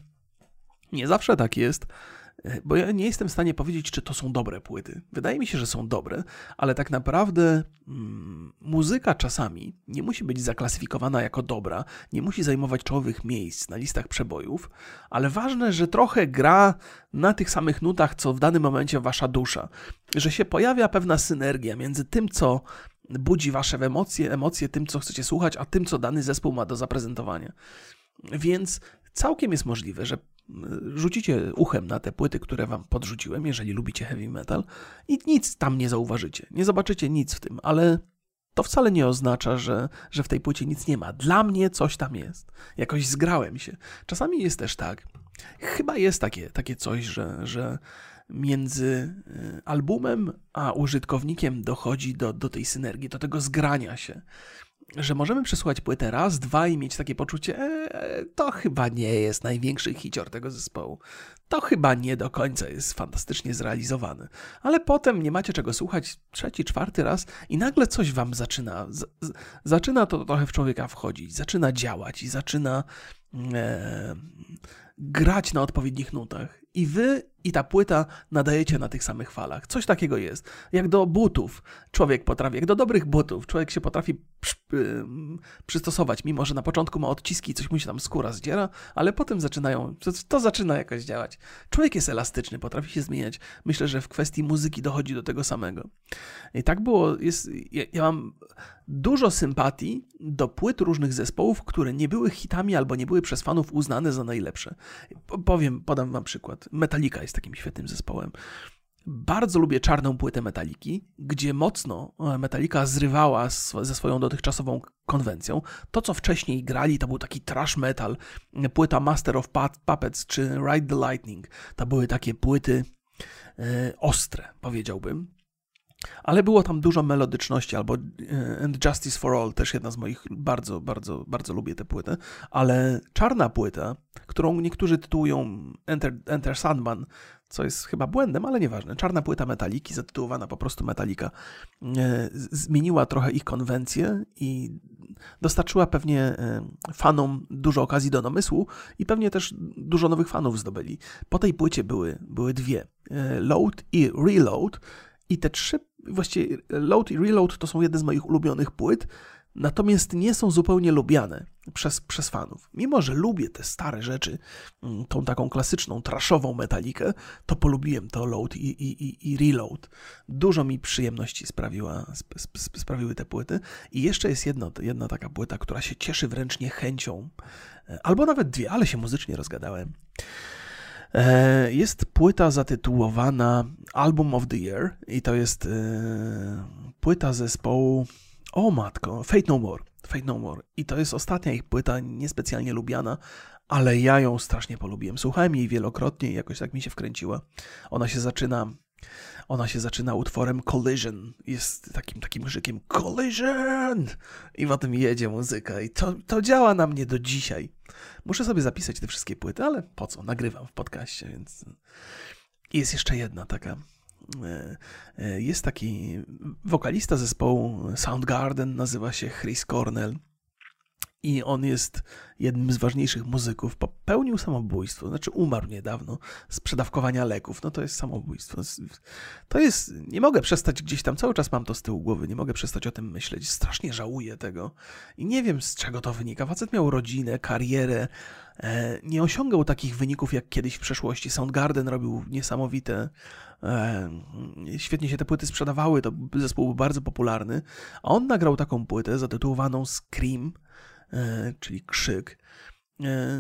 nie zawsze tak jest, E, bo ja nie jestem w stanie powiedzieć, czy to są dobre płyty. Wydaje mi się, że są dobre, ale tak naprawdę mm, muzyka czasami nie musi być zaklasyfikowana jako dobra, nie musi zajmować czołowych miejsc na listach przebojów, ale ważne, że trochę gra na tych samych nutach, co w danym momencie wasza dusza, że się pojawia pewna synergia między tym, co budzi wasze emocje, emocje tym, co chcecie słuchać, a tym, co dany zespół ma do zaprezentowania. Więc całkiem jest możliwe, że rzucicie uchem na te płyty, które wam podrzuciłem, jeżeli lubicie heavy metal i nic tam nie zauważycie. Nie zobaczycie nic w tym, ale to wcale nie oznacza, że, że w tej płycie nic nie ma. Dla mnie coś tam jest. Jakoś zgrałem się. Czasami jest też tak, chyba jest takie, takie coś, że, że między y, albumem a użytkownikiem dochodzi do, do tej synergii, do tego zgrania się że możemy przesłuchać płytę raz, dwa i mieć takie poczucie, e, to chyba nie jest największy hicior tego zespołu. To chyba nie do końca jest fantastycznie zrealizowany. Ale potem nie macie czego słuchać trzeci, czwarty raz i nagle coś wam zaczyna, z, z, zaczyna to trochę w człowieka wchodzić, zaczyna działać i zaczyna e, grać na odpowiednich nutach. I wy i ta płyta nadajecie na tych samych falach. Coś takiego jest. Jak do butów człowiek potrafi, jak do dobrych butów, człowiek się potrafi przystosować, mimo że na początku ma odciski, coś mu się tam skóra zdziera, ale potem zaczynają, to, to zaczyna jakoś działać. Człowiek jest elastyczny, potrafi się zmieniać. Myślę, że w kwestii muzyki dochodzi do tego samego. I tak było, jest, ja, ja mam dużo sympatii do płyt różnych zespołów, które nie były hitami albo nie były przez fanów uznane za najlepsze. Powiem, podam wam przykład. Metallica jest takim świetnym zespołem. Bardzo lubię czarną płytę Metaliki, gdzie mocno e, Metallica zrywała ze swoją dotychczasową konwencją. To, co wcześniej grali, to był taki trash metal, płyta Master of Puppets czy Ride the Lightning. To były takie płyty e, ostre, powiedziałbym. Ale było tam dużo melodyczności, albo e, And Justice for All, też jedna z moich, bardzo, bardzo, bardzo lubię tę płytę, ale czarna płyta, którą niektórzy tytułują Enter, Enter Sandman, co jest chyba błędem, ale nieważne. Czarna płyta Metaliki, zatytułowana po prostu Metalika, e, zmieniła trochę ich konwencję i dostarczyła pewnie e, fanom dużo okazji do namysłu i pewnie też dużo nowych fanów zdobyli. Po tej płycie były, były dwie. Load i Reload i te trzy, właściwie Load i Reload to są jedne z moich ulubionych płyt, natomiast nie są zupełnie lubiane przez, przez fanów. Mimo, że lubię te stare rzeczy, mm, tą taką klasyczną, traszową metalikę, to polubiłem to Load i, i, i, i Reload. Dużo mi przyjemności sprawiła, sp, sp, sprawiły te płyty. I jeszcze jest jedno, jedna taka płyta, która się cieszy wręcz niechęcią, e, albo nawet dwie, ale się muzycznie rozgadałem. E, jest płyta zatytułowana Album of the Year i to jest e, płyta zespołu, o matko, Fate No More. Fate No More. I to jest ostatnia ich płyta, niespecjalnie lubiana, ale ja ją strasznie polubiłem. Słuchałem jej wielokrotnie i jakoś tak mi się wkręciła. Ona się zaczyna ona się zaczyna utworem Collision. Jest takim takim krzykiem Collision! I potem jedzie muzyka i to, to działa na mnie do dzisiaj. Muszę sobie zapisać te wszystkie płyty, ale po co? Nagrywam w podcaście, więc... jest jeszcze jedna taka e, e, jest taki wokalista zespołu Soundgarden, nazywa się Chris Cornell i on jest jednym z ważniejszych muzyków. Popełnił samobójstwo, znaczy umarł niedawno z przedawkowania leków. No to jest samobójstwo. To jest, nie mogę przestać gdzieś tam, cały czas mam to z tyłu głowy, nie mogę przestać o tym myśleć. Strasznie żałuję tego i nie wiem z czego to wynika. Facet miał rodzinę, karierę, e, nie osiągał takich wyników jak kiedyś w przeszłości. Soundgarden robił niesamowite e, świetnie się te płyty sprzedawały, to zespół był bardzo popularny, a on nagrał taką płytę zatytułowaną Scream, czyli krzyk.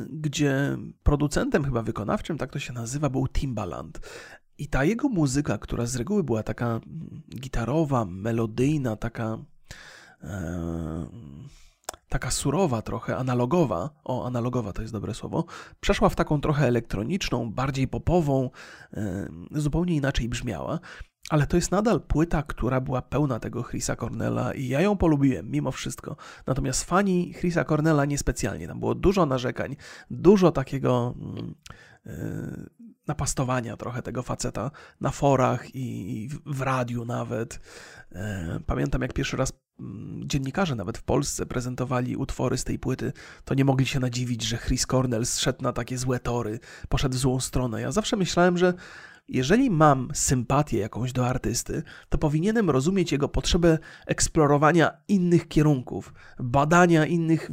gdzie producentem chyba wykonawczym, tak to się nazywa, był Timbaland. I ta jego muzyka, która z reguły była taka mm, gitarowa, melodyjna, taka taka surowa, trochę analogowa, o analogowa to jest dobre słowo, przeszła w taką trochę elektroniczną, bardziej popową, zupełnie inaczej brzmiała. Ale to jest nadal płyta, która była pełna tego Chrisa Cornella i ja ją polubiłem mimo wszystko. Natomiast fani Chrisa Cornella niespecjalnie. Tam było dużo narzekań, dużo takiego yy, napastowania trochę tego faceta na forach i w radiu nawet. Yy, pamiętam jak pierwszy raz dziennikarze nawet w Polsce prezentowali utwory z tej płyty, to nie mogli się nadziwić, że Chris Cornell zszedł na takie złe tory, poszedł w złą stronę. Ja zawsze myślałem, że jeżeli mam sympatię jakąś do artysty, to powinienem rozumieć jego potrzebę eksplorowania innych kierunków, badania innych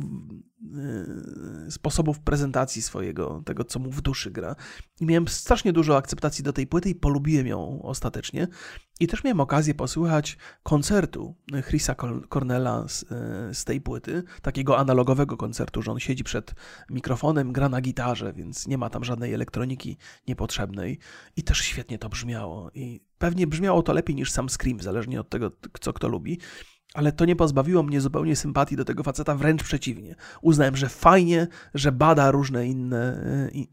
sposobów prezentacji swojego, tego co mu w duszy gra. I miałem strasznie dużo akceptacji do tej płyty i polubiłem ją ostatecznie. I też miałem okazję posłuchać koncertu Chrisa Cornella z, y, z tej płyty, takiego analogowego koncertu, że on siedzi przed mikrofonem, gra na gitarze, więc nie ma tam żadnej elektroniki niepotrzebnej. I też świetnie to brzmiało. I pewnie brzmiało to lepiej niż sam Scream, zależnie od tego, co kto lubi ale to nie pozbawiło mnie zupełnie sympatii do tego faceta, wręcz przeciwnie. Uznałem, że fajnie, że bada różne inne,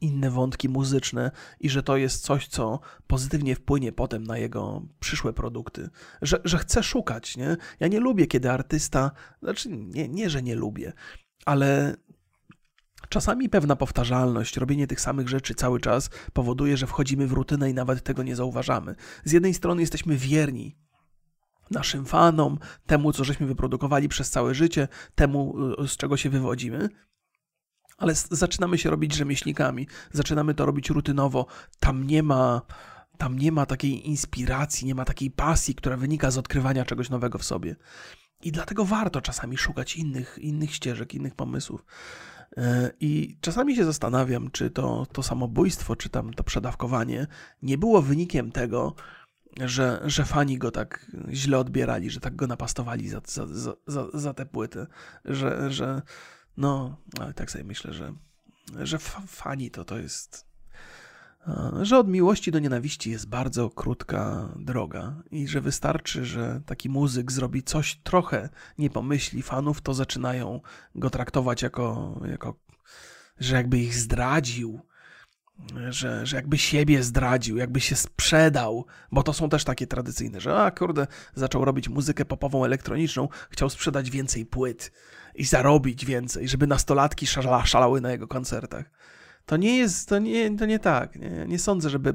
inne wątki muzyczne i że to jest coś, co pozytywnie wpłynie potem na jego przyszłe produkty. Że, że chce szukać, nie? Ja nie lubię, kiedy artysta, znaczy nie, nie, że nie lubię, ale Czasami pewna powtarzalność, robienie tych samych rzeczy cały czas powoduje, że wchodzimy w rutynę i nawet tego nie zauważamy. Z jednej strony jesteśmy wierni naszym fanom, temu, co żeśmy wyprodukowali przez całe życie, temu, y, z czego się wywodzimy. Ale zaczynamy się robić rzemieślnikami, zaczynamy to robić rutynowo. Tam nie ma, tam nie ma takiej inspiracji, nie ma takiej pasji, która wynika z odkrywania czegoś nowego w sobie. I dlatego warto czasami szukać innych, innych ścieżek, innych pomysłów. Y, I czasami się zastanawiam, czy to, to samobójstwo, czy tam to przedawkowanie nie było wynikiem tego, że, że fani go tak źle odbierali, że tak go napastowali za, za, za, za tę płytę, że, że no, ale tak sobie myślę, że, że fani to to jest że od miłości do nienawiści jest bardzo krótka droga i że wystarczy, że taki muzyk zrobi coś trochę nie pomyśli fanów, to zaczynają go traktować jako, jako że jakby ich zdradził, że, że jakby siebie zdradził, jakby się sprzedał, bo to są też takie tradycyjne, że a kurde, zaczął robić muzykę popową, elektroniczną, chciał sprzedać więcej płyt i zarobić więcej, żeby nastolatki szala, szalały na jego koncertach. To nie jest, to nie, to nie tak. Nie, nie sądzę, żeby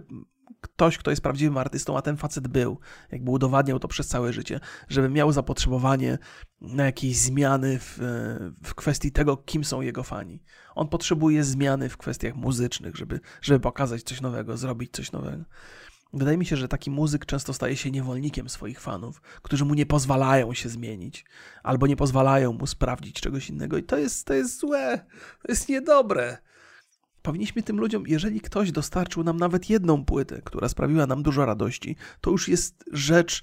ktoś, kto jest prawdziwym artystą, a ten facet był, jakby udowadniał to przez całe życie, żeby miał zapotrzebowanie na jakieś zmiany w, w kwestii tego, kim są jego fani. On potrzebuje zmiany w kwestiach muzycznych, żeby, żeby pokazać coś nowego, zrobić coś nowego. Wydaje mi się, że taki muzyk często staje się niewolnikiem swoich fanów, którzy mu nie pozwalają się zmienić, albo nie pozwalają mu sprawdzić czegoś innego, i to jest, to jest złe, to jest niedobre powinniśmy tym ludziom, jeżeli ktoś dostarczył nam nawet jedną płytę, która sprawiła nam dużo radości, to już jest rzecz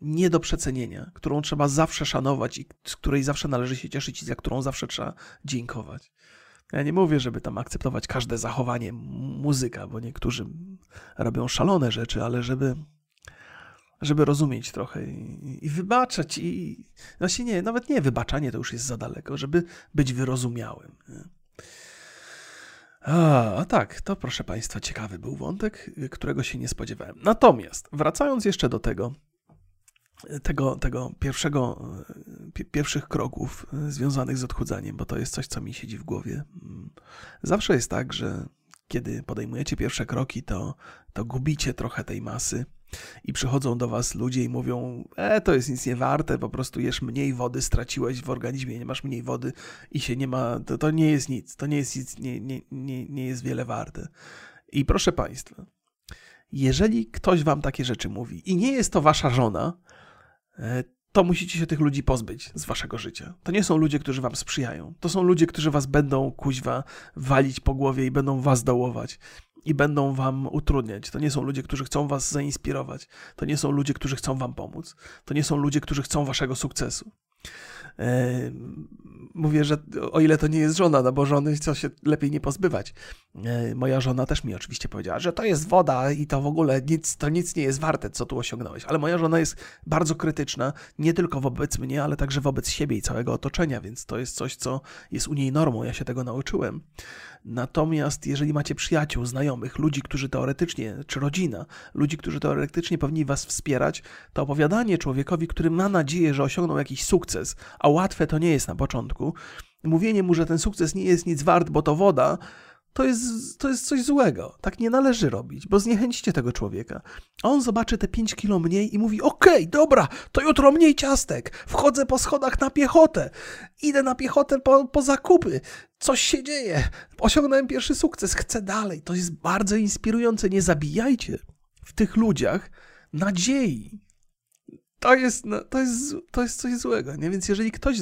nie do przecenienia, którą trzeba zawsze szanować i z której zawsze należy się cieszyć i za którą zawsze trzeba dziękować. Ja nie mówię, żeby tam akceptować każde zachowanie muzyka, bo niektórzy robią szalone rzeczy, ale żeby, żeby rozumieć trochę i, i wybaczać i właśnie nie, nawet nie wybaczanie to już jest za daleko, żeby być wyrozumiałym. Nie? A, a tak, to proszę Państwa, ciekawy był wątek, którego się nie spodziewałem. Natomiast, wracając jeszcze do tego, tego, tego pierwszego, pierwszych kroków związanych z odchudzaniem, bo to jest coś, co mi siedzi w głowie. Zawsze jest tak, że kiedy podejmujecie pierwsze kroki, to, to gubicie trochę tej masy i przychodzą do was ludzie i mówią, e, to jest nic nie warte, po prostu jesz mniej wody, straciłeś w organizmie, nie masz mniej wody i się nie ma, to, to nie jest nic, to nie jest nic, nie, nie, nie, nie jest wiele warte. I proszę państwa, jeżeli ktoś wam takie rzeczy mówi i nie jest to wasza żona, e, to musicie się tych ludzi pozbyć z waszego życia. To nie są ludzie, którzy wam sprzyjają. To są ludzie, którzy was będą kuźwa walić po głowie i będą was dołować i będą wam utrudniać. To nie są ludzie, którzy chcą was zainspirować. To nie są ludzie, którzy chcą wam pomóc. To nie są ludzie, którzy chcą waszego sukcesu. Mówię, że o ile to nie jest żona, no bo żony co się lepiej nie pozbywać. Moja żona też mi oczywiście powiedziała, że to jest woda i to w ogóle nic, to nic nie jest warte, co tu osiągnąłeś. Ale moja żona jest bardzo krytyczna, nie tylko wobec mnie, ale także wobec siebie i całego otoczenia, więc to jest coś, co jest u niej normą. Ja się tego nauczyłem. Natomiast jeżeli macie przyjaciół, znajomych, ludzi, którzy teoretycznie, czy rodzina, ludzi, którzy teoretycznie powinni was wspierać, to opowiadanie człowiekowi, który ma nadzieję, że osiągnął jakiś sukces, a łatwe to nie jest na początku, mówienie mu, że ten sukces nie jest nic wart, bo to woda, to jest, to jest coś złego. Tak nie należy robić, bo zniechęcicie tego człowieka. On zobaczy te 5 kilo mniej i mówi: Okej, okay, dobra, to jutro mniej ciastek. Wchodzę po schodach na piechotę. Idę na piechotę po, po zakupy. Coś się dzieje. Osiągnąłem pierwszy sukces. Chcę dalej. To jest bardzo inspirujące. Nie zabijajcie w tych ludziach nadziei. To jest, no, to jest, to jest coś złego, nie? Więc jeżeli ktoś.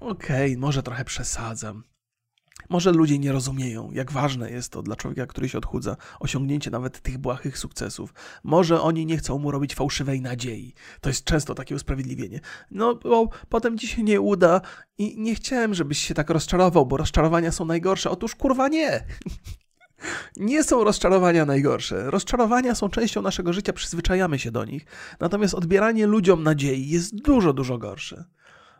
Okej, okay, może trochę przesadzam może ludzie nie rozumieją, jak ważne jest to dla człowieka, który się odchudza, osiągnięcie nawet tych błahych sukcesów. Może oni nie chcą mu robić fałszywej nadziei. To jest często takie usprawiedliwienie. No, bo potem ci się nie uda i nie chciałem, żebyś się tak rozczarował, bo rozczarowania są najgorsze. Otóż kurwa nie. <laughs> Nie są rozczarowania najgorsze. Rozczarowania są częścią naszego życia, przyzwyczajamy się do nich. Natomiast odbieranie ludziom nadziei jest dużo, dużo gorsze.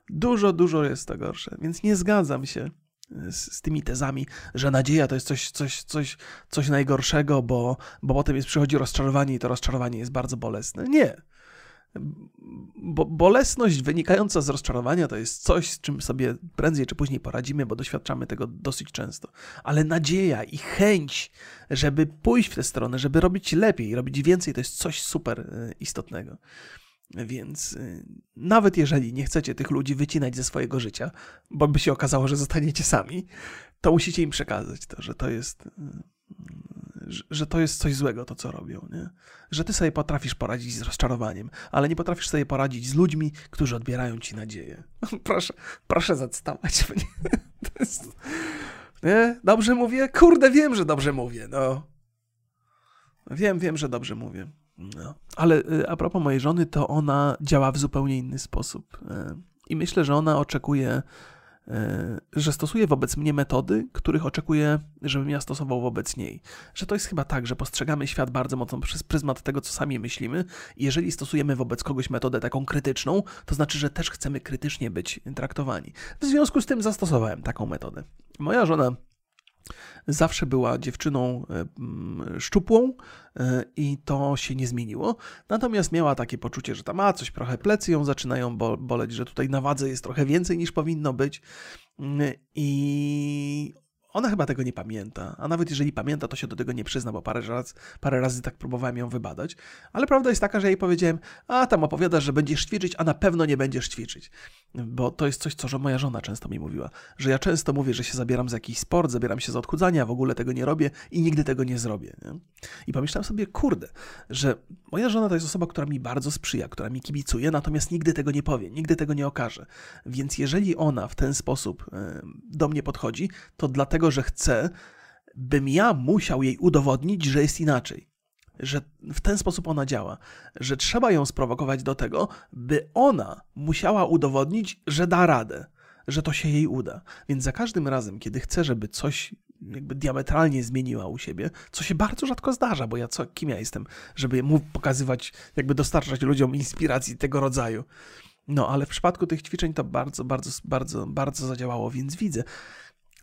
Dużo, dużo jest to gorsze. Więc nie zgadzam się z, z, tymi tezami, że nadzieja to jest coś, coś, coś, coś najgorszego, bo, bo potem jest, przychodzi rozczarowanie i to rozczarowanie jest bardzo bolesne. Nie. Bo bolesność wynikająca z rozczarowania to jest coś, z czym sobie prędzej czy później poradzimy, bo doświadczamy tego dosyć często. Ale nadzieja i chęć, żeby pójść w tę stronę, żeby robić lepiej, robić więcej, to jest coś super e, istotnego. Więc y, nawet jeżeli nie chcecie tych ludzi wycinać ze swojego życia, bo by się okazało, że zostaniecie sami, to musicie im przekazać to, że to jest, y, że to jest coś złego, to co robią. Nie? Że ty sobie potrafisz poradzić z rozczarowaniem, ale nie potrafisz sobie poradzić z ludźmi, którzy odbierają ci nadzieję. <laughs> proszę, proszę zacytować mnie. <laughs> Jest, nie? Dobrze mówię? Kurde, wiem, że dobrze mówię. No. Wiem, wiem, że dobrze mówię. No. Ale y, a propos mojej żony, to ona działa w zupełnie inny sposób. Y, I myślę, że ona oczekuje, y, że stosuje wobec mnie metody, których oczekuje, żebym ja stosował wobec niej. Że to jest chyba tak, że postrzegamy świat bardzo mocno przez pryzmat tego, co sami myślimy, jeżeli stosujemy wobec kogoś metodę taką krytyczną, to znaczy, że też chcemy krytycznie być traktowani. W związku z tym zastosowałem taką metodę. Moja żona zawsze była dziewczyną e, mm, szczupłą e, i to się nie zmieniło. Natomiast miała takie poczucie, że tam ma coś, trochę plecy ją zaczynają boleć, że tutaj na wadze jest trochę więcej niż powinno być. Mm, I ona chyba tego nie pamięta, a nawet jeżeli pamięta, to się do tego nie przyzna, bo parę razy, parę razy tak próbowałem ją wybadać. Ale prawda jest taka, że jej powiedziałem, a tam opowiadasz, że będziesz ćwiczyć, a na pewno nie będziesz ćwiczyć. Bo to jest coś, co moja żona często mi mówiła, że ja często mówię, że się zabieram za jakiś sport, zabieram się za odchudzanie, a w ogóle tego nie robię i nigdy tego nie zrobię. Nie? I pomyślałem sobie, kurde, że moja żona to jest osoba, która mi bardzo sprzyja, która mi kibicuje, natomiast nigdy tego nie powie, nigdy tego nie okaże. Więc jeżeli ona w ten sposób do mnie podchodzi, to dlatego, że chce, bym ja musiał jej udowodnić, że jest inaczej. Że w ten sposób ona działa, że trzeba ją sprowokować do tego, by ona musiała udowodnić, że da radę, że to się jej uda. Więc za każdym razem, kiedy chcę, żeby coś jakby diametralnie zmieniła u siebie, co się bardzo rzadko zdarza, bo ja co, kim ja jestem, żeby mu pokazywać, jakby dostarczać ludziom inspiracji tego rodzaju. No, ale w przypadku tych ćwiczeń to bardzo, bardzo, bardzo, bardzo zadziałało, więc widzę,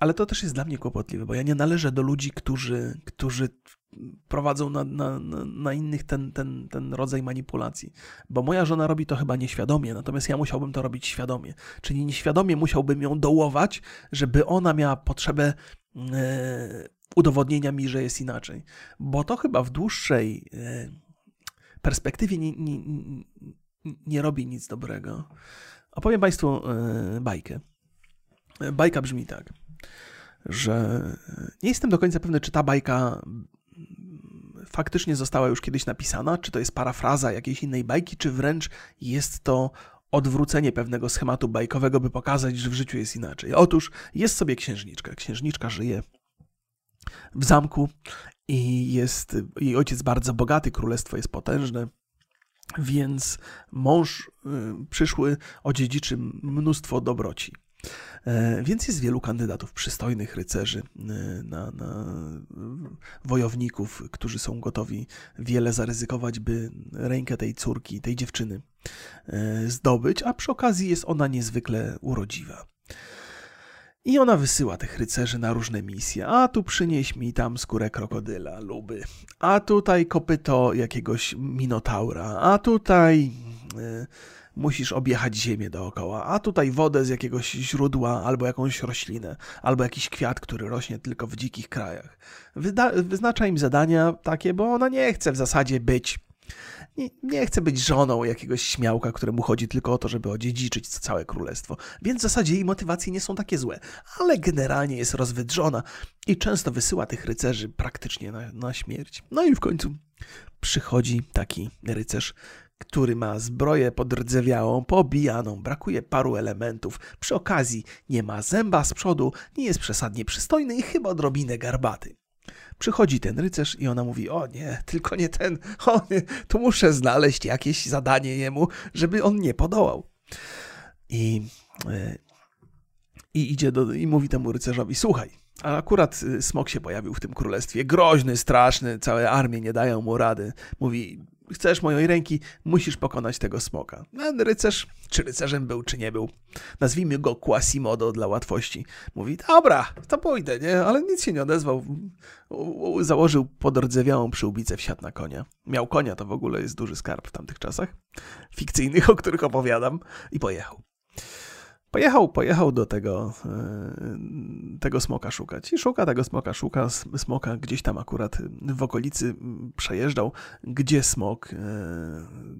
ale to też jest dla mnie kłopotliwe, bo ja nie należę do ludzi, którzy, którzy prowadzą na, na, na innych ten, ten, ten rodzaj manipulacji. Bo moja żona robi to chyba nieświadomie, natomiast ja musiałbym to robić świadomie. Czyli nieświadomie musiałbym ją dołować, żeby ona miała potrzebę e, udowodnienia mi, że jest inaczej. Bo to chyba w dłuższej e, perspektywie nie, nie, nie robi nic dobrego. Opowiem Państwu e, bajkę. Bajka brzmi tak że nie jestem do końca pewny, czy ta bajka faktycznie została już kiedyś napisana, czy to jest parafraza jakiejś innej bajki, czy wręcz jest to odwrócenie pewnego schematu bajkowego, by pokazać, że w życiu jest inaczej. Otóż jest sobie księżniczka. Księżniczka żyje w zamku i jest jej ojciec bardzo bogaty, królestwo jest potężne. Więc mąż y, przyszły odziedziczy mnóstwo dobroci. E, więc jest wielu kandydatów, przystojnych rycerzy, y, na, na, wojowników, którzy są gotowi wiele zaryzykować, by rękę tej córki, tej dziewczyny e, zdobyć, a przy okazji jest ona niezwykle urodziwa. I ona wysyła tych rycerzy na różne misje. A tu przynieś mi tam skórę krokodyla, luby. A tutaj kopyto jakiegoś minotaura. A tutaj musisz objechać ziemię dookoła. A tutaj wodę z jakiegoś źródła, albo jakąś roślinę, albo jakiś kwiat, który rośnie tylko w dzikich krajach. Wyda wyznacza im zadania takie, bo ona nie chce w zasadzie być nie, nie chce być żoną jakiegoś śmiałka, któremu chodzi tylko o to, żeby odziedziczyć całe królestwo. Więc w zasadzie jej motywacje nie są takie złe, ale generalnie jest rozwydrzona i często wysyła tych rycerzy praktycznie na, na śmierć. No i w końcu przychodzi taki rycerz, który ma zbroję podrdzewiałą, pobijaną, brakuje paru elementów. Przy okazji nie ma zęba z przodu, nie jest przesadnie przystojny i chyba odrobinę garbaty. Przychodzi ten rycerz i ona mówi: O nie, tylko nie ten, <laughs> o nie, tu muszę znaleźć jakieś zadanie jemu, żeby on nie podołał. I, e, i idzie do, i mówi temu rycerzowi: Słuchaj, a akurat y, smok się pojawił w tym królestwie. Groźny, straszny, całe armie nie dają mu rady. Mówi: chcesz mojej ręki, musisz pokonać tego smoka. Ten rycerz, czy rycerzem był, czy nie był, nazwijmy go Quasimodo dla łatwości, mówi, dobra, to pójdę, nie? Ale nic się nie odezwał. Założył podrdzewiałą przyłbicę, wsiadł na konia. Miał konia, to w ogóle jest duży skarb w tamtych czasach, fikcyjnych, o których opowiadam, i pojechał. Pojechał, pojechał do tego, e, tego smoka szukać. I szuka tego smoka, szuka smoka gdzieś tam akurat w okolicy przejeżdżał, gdzie smok e,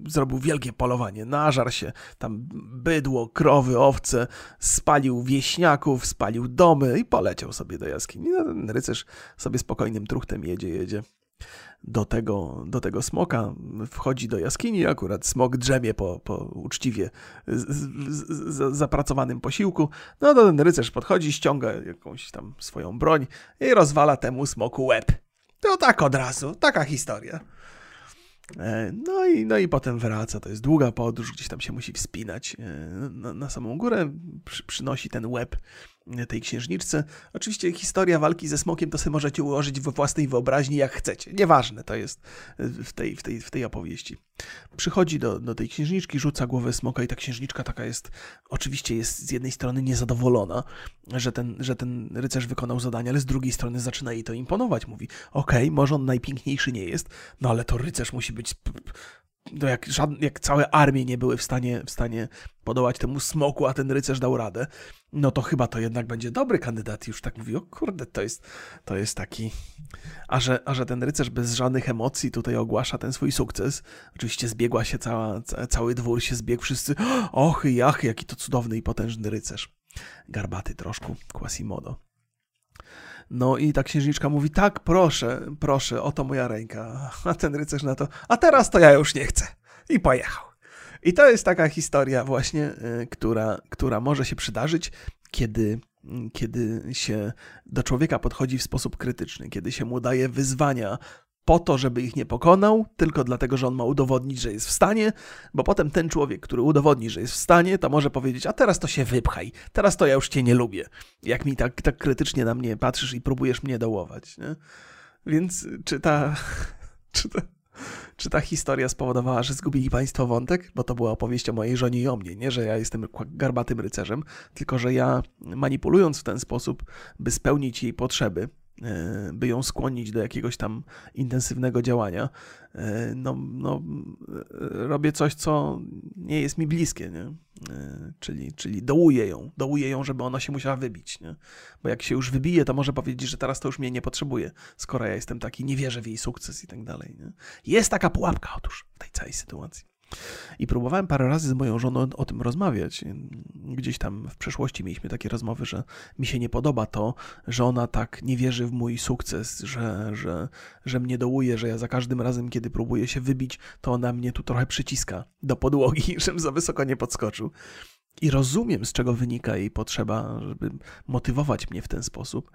zrobił wielkie polowanie, nażar się, tam bydło, krowy, owce, spalił wieśniaków, spalił domy i poleciał sobie do jaskini. No, ten rycerz sobie spokojnym truchtem jedzie, jedzie do tego, do tego smoka, wchodzi do jaskini, akurat smok drzemie po, po uczciwie z, z, z, zapracowanym posiłku. No to ten rycerz podchodzi, ściąga jakąś tam swoją broń i rozwala temu smoku łeb. To tak od razu, taka historia. E, no i, no i potem wraca, to jest długa podróż, gdzieś tam się musi wspinać e, na, na samą górę, przy, przynosi ten łeb tej księżniczce. Oczywiście historia walki ze smokiem to sobie możecie ułożyć we własnej wyobraźni jak chcecie. Nieważne to jest w tej, w tej, w tej opowieści. Przychodzi do, do tej księżniczki, rzuca głowę smoka i ta księżniczka taka jest, oczywiście jest z jednej strony niezadowolona, że ten, że ten rycerz wykonał zadanie, ale z drugiej strony zaczyna jej to imponować. Mówi, okej, okay, może on najpiękniejszy nie jest, no ale to rycerz musi być no jak, żadne, jak całe armie nie były w stanie, w stanie podołać temu smoku, a ten rycerz dał radę, no to chyba to jednak będzie dobry kandydat. Już tak mówi, o kurde, to jest, to jest taki... A że, a że ten rycerz bez żadnych emocji tutaj ogłasza ten swój sukces, oczywiście zbiegła się cała, cały dwór się zbiegł, wszyscy, och i ach, jaki to cudowny i potężny rycerz. Garbaty troszkę, Quasimodo. No i ta księżniczka mówi, tak, proszę, proszę, oto moja ręka. A ten rycerz na to, a teraz to ja już nie chcę. I pojechał. I to jest taka historia właśnie, y, która, która może się przydarzyć, kiedy, kiedy się do człowieka podchodzi w sposób krytyczny, kiedy się mu daje wyzwania po to, żeby ich nie pokonał, tylko dlatego, że on ma udowodnić, że jest w stanie, bo potem ten człowiek, który udowodni, że jest w stanie, to może powiedzieć, a teraz to się wypchaj, teraz to ja już cię nie lubię, jak mi tak, tak krytycznie na mnie patrzysz i próbujesz mnie dołować. Nie? Więc czy ta, <laughs> czy ta, czy ta historia spowodowała, że zgubili państwo wątek? Bo to była opowieść o mojej żonie i o mnie. Nie, że ja jestem garbatym rycerzem, tylko że ja manipulując w ten sposób, by spełnić jej potrzeby, by ją skłonić do jakiegoś tam intensywnego działania, e, no, no, e, robię coś, co nie jest mi bliskie, nie? Czyli, czyli dołuję ją, dołuję ją, żeby ona się musiała wybić, nie? Bo jak się już wybije, to może powiedzieć, że teraz to już mnie nie potrzebuje, skoro ja jestem taki, nie wierzę w jej sukces i tak dalej, nie? Jest taka pułapka otóż w tej całej sytuacji. I próbowałem parę razy z moją żoną o tym rozmawiać. Gdzieś tam w przeszłości mieliśmy takie rozmowy, że mi się nie podoba to, że ona tak nie wierzy w mój sukces, że, że, że mnie dołuje, że ja za każdym razem, kiedy próbuję się wybić, to ona mnie tu trochę przyciska do podłogi, <laughs> żebym za wysoko nie podskoczył. I rozumiem, z czego wynika jej potrzeba, żeby motywować mnie w ten sposób,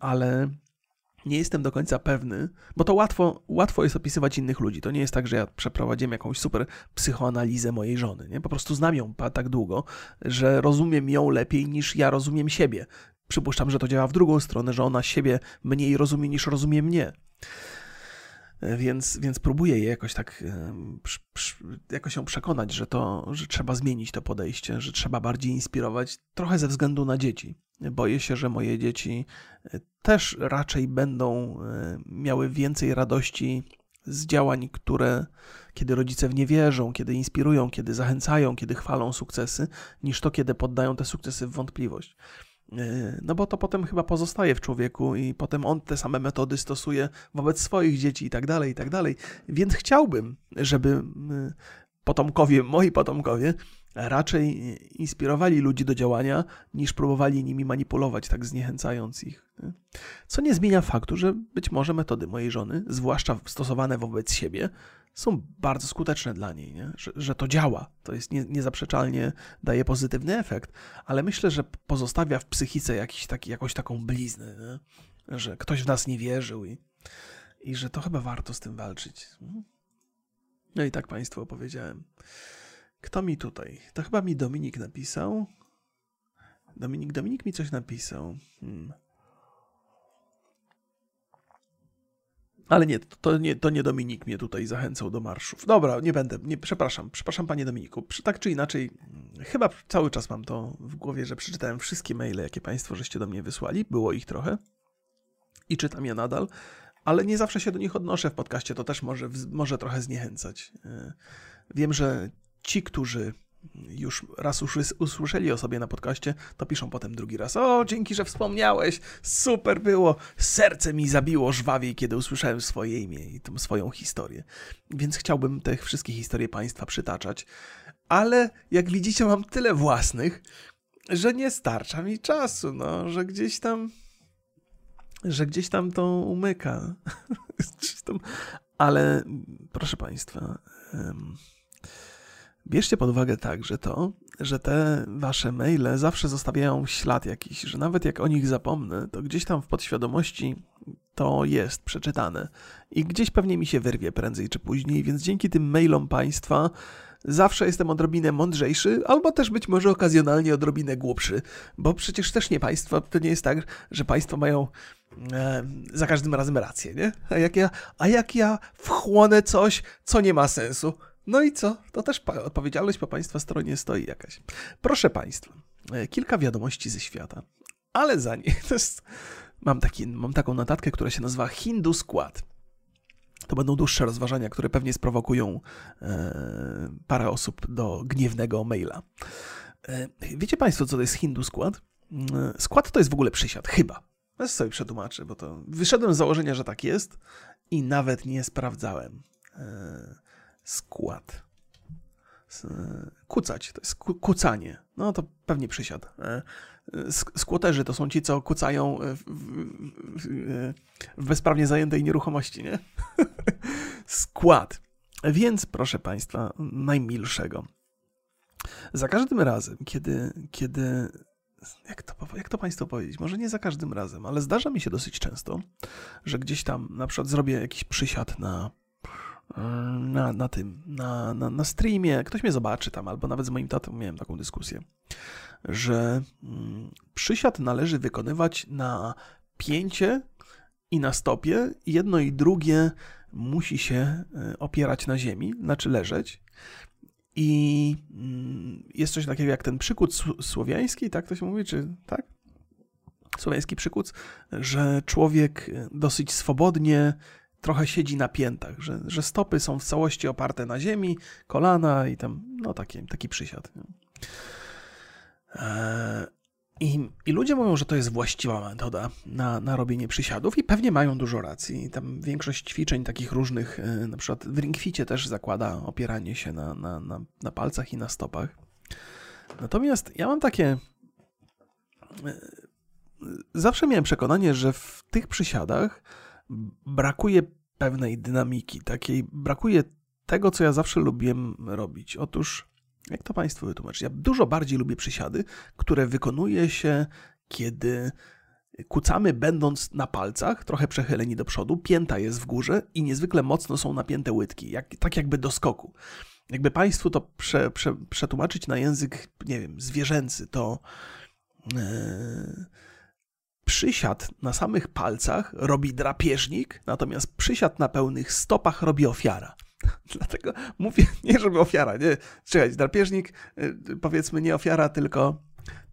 ale nie jestem do końca pewny, bo to łatwo, łatwo jest opisywać innych ludzi. To nie jest tak, że ja przeprowadziłem jakąś super psychoanalizę mojej żony. Nie? Po prostu znam ją tak długo, że rozumiem ją lepiej niż ja rozumiem siebie. Przypuszczam, że to działa w drugą stronę, że ona siebie mniej rozumie niż rozumie mnie. Więc, więc próbuję je jakoś tak, jakoś ją przekonać, że to, że trzeba zmienić to podejście, że trzeba bardziej inspirować, trochę ze względu na dzieci. Boję się, że moje dzieci e, też raczej będą e, miały więcej radości z działań, które kiedy rodzice w nie wierzą, kiedy inspirują, kiedy zachęcają, kiedy chwalą sukcesy, niż to, kiedy poddają te sukcesy w wątpliwość. E, no bo to potem chyba pozostaje w człowieku i potem on te same metody stosuje wobec swoich dzieci i tak dalej, i tak dalej. Więc chciałbym, żeby potomkowie, moi potomkowie, raczej inspirowali ludzi do działania, niż próbowali nimi manipulować, tak zniechęcając ich. Co nie zmienia faktu, że być może metody mojej żony, zwłaszcza stosowane wobec siebie, są bardzo skuteczne dla niej, nie? Że, że to działa. To jest nie, niezaprzeczalnie daje pozytywny efekt, ale myślę, że pozostawia w psychice jakiś taki, jakąś taką bliznę, nie? że ktoś w nas nie wierzył i, i że to chyba warto z tym walczyć. No i tak Państwu opowiedziałem. Kto mi tutaj? To chyba mi Dominik napisał. Dominik, Dominik mi coś napisał. Hmm. Ale nie to, nie, to nie Dominik mnie tutaj zachęcał do marszów. Dobra, nie będę, nie, przepraszam, przepraszam panie Dominiku. Tak czy inaczej, chyba cały czas mam to w głowie, że przeczytałem wszystkie maile, jakie państwo żeście do mnie wysłali. Było ich trochę i czytam je nadal, ale nie zawsze się do nich odnoszę w podcaście, to też może, może trochę zniechęcać. E, wiem, że ci, którzy już raz usłyszeli o sobie na podcaście, to piszą potem drugi raz. O, dzięki, że wspomniałeś, super było. Serce mi zabiło żwawiej, kiedy usłyszałem swoje imię i tą swoją historię. Więc chciałbym te wszystkie historie Państwa przytaczać. Ale jak widzicie, mam tyle własnych, że nie starcza mi czasu, no, że gdzieś tam że gdzieś tam to umyka. <laughs> Ale proszę Państwa, bierzcie pod uwagę także to, że te wasze maile zawsze zostawiają ślad jakiś, że nawet jak o nich zapomnę, to gdzieś tam w podświadomości to jest przeczytane i gdzieś pewnie mi się wyrwie prędzej czy później, więc dzięki tym mailom Państwa zawsze jestem odrobinę mądrzejszy, albo też być może okazjonalnie odrobinę głupszy, bo przecież też nie państwo, to nie jest tak, że państwo mają e, za każdym razem rację, nie? A jak, ja, a jak ja wchłonę coś, co nie ma sensu? No i co? To też odpowiedzialność po państwa stronie stoi jakaś. Proszę państwa, e, kilka wiadomości ze świata, ale za nie, <laughs> jest, mam, taki, mam taką notatkę, która się nazywa Hindu Skład. To będą dłuższe rozważania, które pewnie sprowokują e, parę osób do gniewnego maila. E, wiecie Państwo, co to jest hindu skład? E, skład to jest w ogóle przysiad, chyba. Ja sobie przetłumaczę, bo to wyszedłem z założenia, że tak jest i nawet nie sprawdzałem. E, skład. Kucać, to jest kucanie. No to pewnie przysiad. E, skłoterzy to są ci, co kucają w, w, w bezprawnie zajętej nieruchomości, nie? <laughs> Skład. Więc, proszę Państwa, najmilszego. Za każdym razem, kiedy, kiedy jak to, jak to Państwu powiedzieć? Może nie za każdym razem, ale zdarza mi się dosyć często, że gdzieś tam na przykład zrobię jakiś przysiad na, na, na tym, na, na, na streamie, ktoś mnie zobaczy tam, albo nawet z moim tatą miałem taką dyskusję że mm, przysiad należy wykonywać na pięcie i na stopie. Jedno i drugie musi się e, opierać na ziemi, znaczy leżeć. I mm, jest coś takiego jak ten przykuc słowiański, tak to się mówi, czy tak? Słowiański przykuc, że człowiek e, dosyć swobodnie trochę siedzi na piętach, że, że stopy są w całości oparte na ziemi, kolana i tam, no taki, taki przysiad. E, I, I, ludzie mówią, że to jest właściwa metoda na, na robienie przysiadów i pewnie mają dużo racji. Tam większość ćwiczeń takich różnych, e, na przykład w ringficie też zakłada opieranie się na, na, na, na palcach i na stopach. Natomiast ja mam takie... E, zawsze miałem przekonanie, że w tych przysiadach brakuje pewnej dynamiki, takiej brakuje tego, co ja zawsze lubiłem robić. Otóż jak to Państwu wytłumaczyć? Ja dużo bardziej lubię przysiady, które wykonuje się, kiedy kucamy będąc na palcach, trochę przechyleni do przodu, pięta jest w górze i niezwykle mocno są napięte łydki, jak, tak jakby do skoku. Jakby Państwu to prze, prze, przetłumaczyć na język, nie wiem, zwierzęcy, to yy, przysiad na samych palcach robi drapieżnik, natomiast przysiad na pełnych stopach robi ofiara. <laughs> Dlatego mówię, nie żeby ofiara, nie, czekać, drapieżnik, yy, powiedzmy nie ofiara, tylko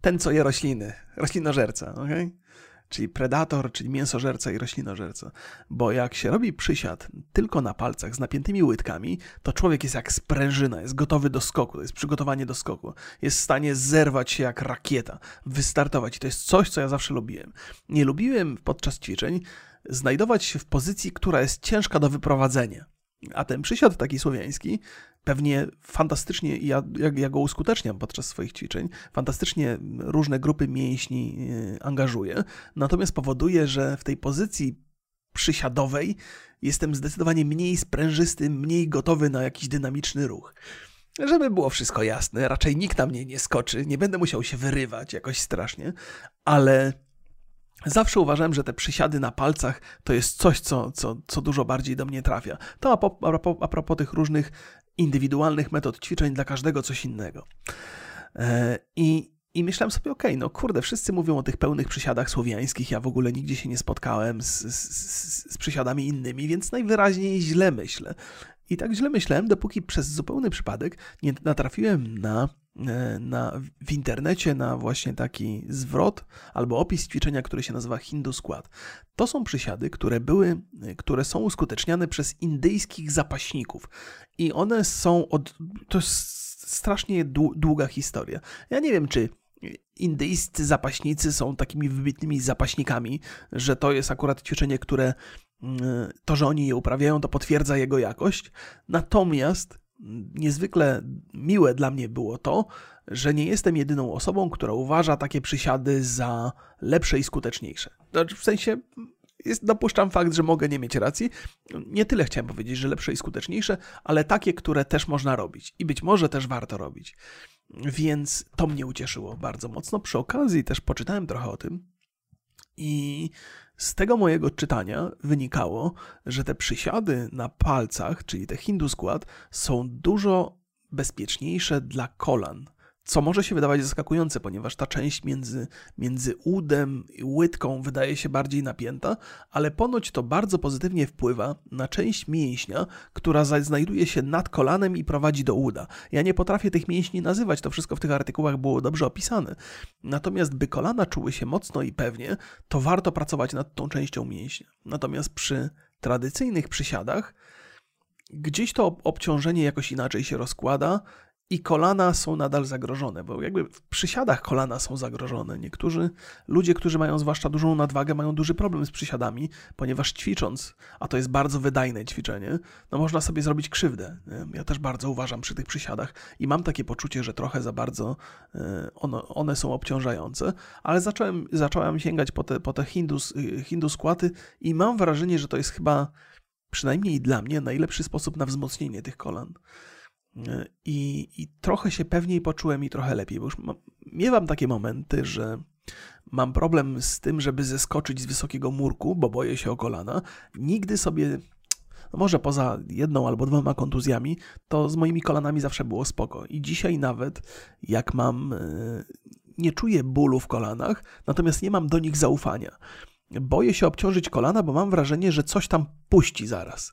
ten, co je rośliny, roślinożerca, okej? Okay? Czyli predator, czyli mięsożerca i roślinożerca. Bo jak się robi przysiad tylko na palcach z napiętymi łydkami, to człowiek jest jak sprężyna, jest gotowy do skoku, to jest przygotowanie do skoku. Jest w stanie zerwać się jak rakieta, wystartować. I to jest coś, co ja zawsze lubiłem. Nie lubiłem podczas ćwiczeń znajdować się w pozycji, która jest ciężka do wyprowadzenia. A ten przysiad taki słowiański pewnie fantastycznie, ja, ja, ja go uskuteczniam podczas swoich ćwiczeń, fantastycznie różne grupy mięśni e, angażuję, natomiast powoduje, że w tej pozycji przysiadowej jestem zdecydowanie mniej sprężysty, mniej gotowy na jakiś dynamiczny ruch. Żeby było wszystko jasne, raczej nikt na mnie nie skoczy, nie będę musiał się wyrywać jakoś strasznie, ale Zawsze uważałem, że te przysiady na palcach to jest coś, co, co, co dużo bardziej do mnie trafia. To a, po, a, propos, a propos tych różnych indywidualnych metod ćwiczeń dla każdego coś innego. E, I, i myślałem sobie, okej, okay, no kurde, wszyscy mówią o tych pełnych przysiadach słowiańskich, ja w ogóle nigdzie się nie spotkałem z, z, z przysiadami innymi, więc najwyraźniej źle myślę. I tak źle myślałem, dopóki przez zupełny przypadek nie natrafiłem na na, w internecie na właśnie taki zwrot albo opis ćwiczenia, które się nazywa Hindu Squat. To są przysiady, które były, które są uskuteczniane przez indyjskich zapaśników i one są od, to jest strasznie długa historia. Ja nie wiem, czy indyjscy zapaśnicy są takimi wybitnymi zapaśnikami, że to jest akurat ćwiczenie, które mm, to, że oni je uprawiają, to potwierdza jego jakość. Natomiast niezwykle miłe dla mnie było to, że nie jestem jedyną osobą, która uważa takie przysiady za lepsze i skuteczniejsze. Znaczy, w sensie jest, dopuszczam fakt, że mogę nie mieć racji. Nie tyle chciałem powiedzieć, że lepsze i skuteczniejsze, ale takie, które też można robić i być może też warto robić. Więc to mnie ucieszyło bardzo mocno. Przy okazji też poczytałem trochę o tym i z tego mojego czytania wynikało, że te przysiady na palcach, czyli te hindu skład, są dużo bezpieczniejsze dla kolan co może się wydawać zaskakujące, ponieważ ta część między, między udem i łydką wydaje się bardziej napięta, ale ponoć to bardzo pozytywnie wpływa na część mięśnia, która znajduje się nad kolanem i prowadzi do uda. Ja nie potrafię tych mięśni nazywać, to wszystko w tych artykułach było dobrze opisane. Natomiast by kolana czuły się mocno i pewnie, to warto pracować nad tą częścią mięśnia. Natomiast przy tradycyjnych przysiadach, gdzieś to obciążenie jakoś inaczej się rozkłada i kolana są nadal zagrożone, bo jakby w przysiadach kolana są zagrożone. Niektórzy ludzie, którzy mają zwłaszcza dużą nadwagę, mają duży problem z przysiadami, ponieważ ćwicząc, a to jest bardzo wydajne ćwiczenie, no można sobie zrobić krzywdę. Ja też bardzo uważam przy tych przysiadach i mam takie poczucie, że trochę za bardzo e, one, są obciążające, ale zacząłem, zacząłem sięgać po te, po te hindus, hindu skłaty i mam wrażenie, że to jest chyba, przynajmniej dla mnie, najlepszy sposób na wzmocnienie tych kolan. I, I, trochę się pewniej poczułem i trochę lepiej, bo już mam, miewam takie momenty, że mam problem z tym, żeby zeskoczyć z wysokiego murku, bo boję się o kolana. Nigdy sobie, no może poza jedną albo dwoma kontuzjami, to z moimi kolanami zawsze było spoko. I dzisiaj nawet, jak mam, e, nie czuję bólu w kolanach, natomiast nie mam do nich zaufania. Boję się obciążyć kolana, bo mam wrażenie, że coś tam puści zaraz.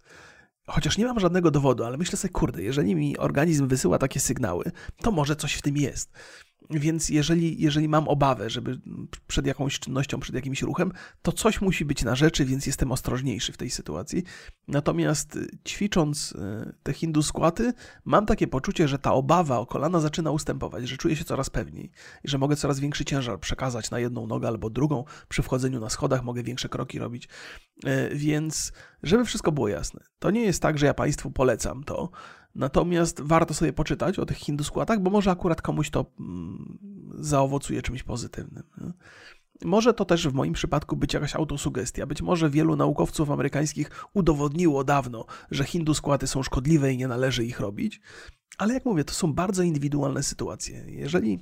Chociaż nie mam żadnego dowodu, ale myślę sobie, kurde, jeżeli mi organizm wysyła takie sygnały, to może coś w tym jest. Więc jeżeli, jeżeli mam obawę, żeby przed jakąś czynnością, przed jakimś ruchem, to coś musi być na rzeczy, więc jestem ostrożniejszy w tej sytuacji. Natomiast y, ćwicząc y, te hindu skłaty, mam takie poczucie, że ta obawa o kolana zaczyna ustępować, że czuję się coraz pewniej i że mogę coraz większy ciężar przekazać na jedną nogę albo drugą. Przy wchodzeniu na schodach mogę większe kroki robić. Y, więc, żeby wszystko było jasne, to nie jest tak, że ja Państwu polecam to, Natomiast warto sobie poczytać o tych hinduskładach, bo może akurat komuś to mm, zaowocuje czymś pozytywnym. Może to też w moim przypadku być jakaś autosugestia. Być może wielu naukowców amerykańskich udowodniło dawno, że hinduskłady są szkodliwe i nie należy ich robić. Ale jak mówię, to są bardzo indywidualne sytuacje. Jeżeli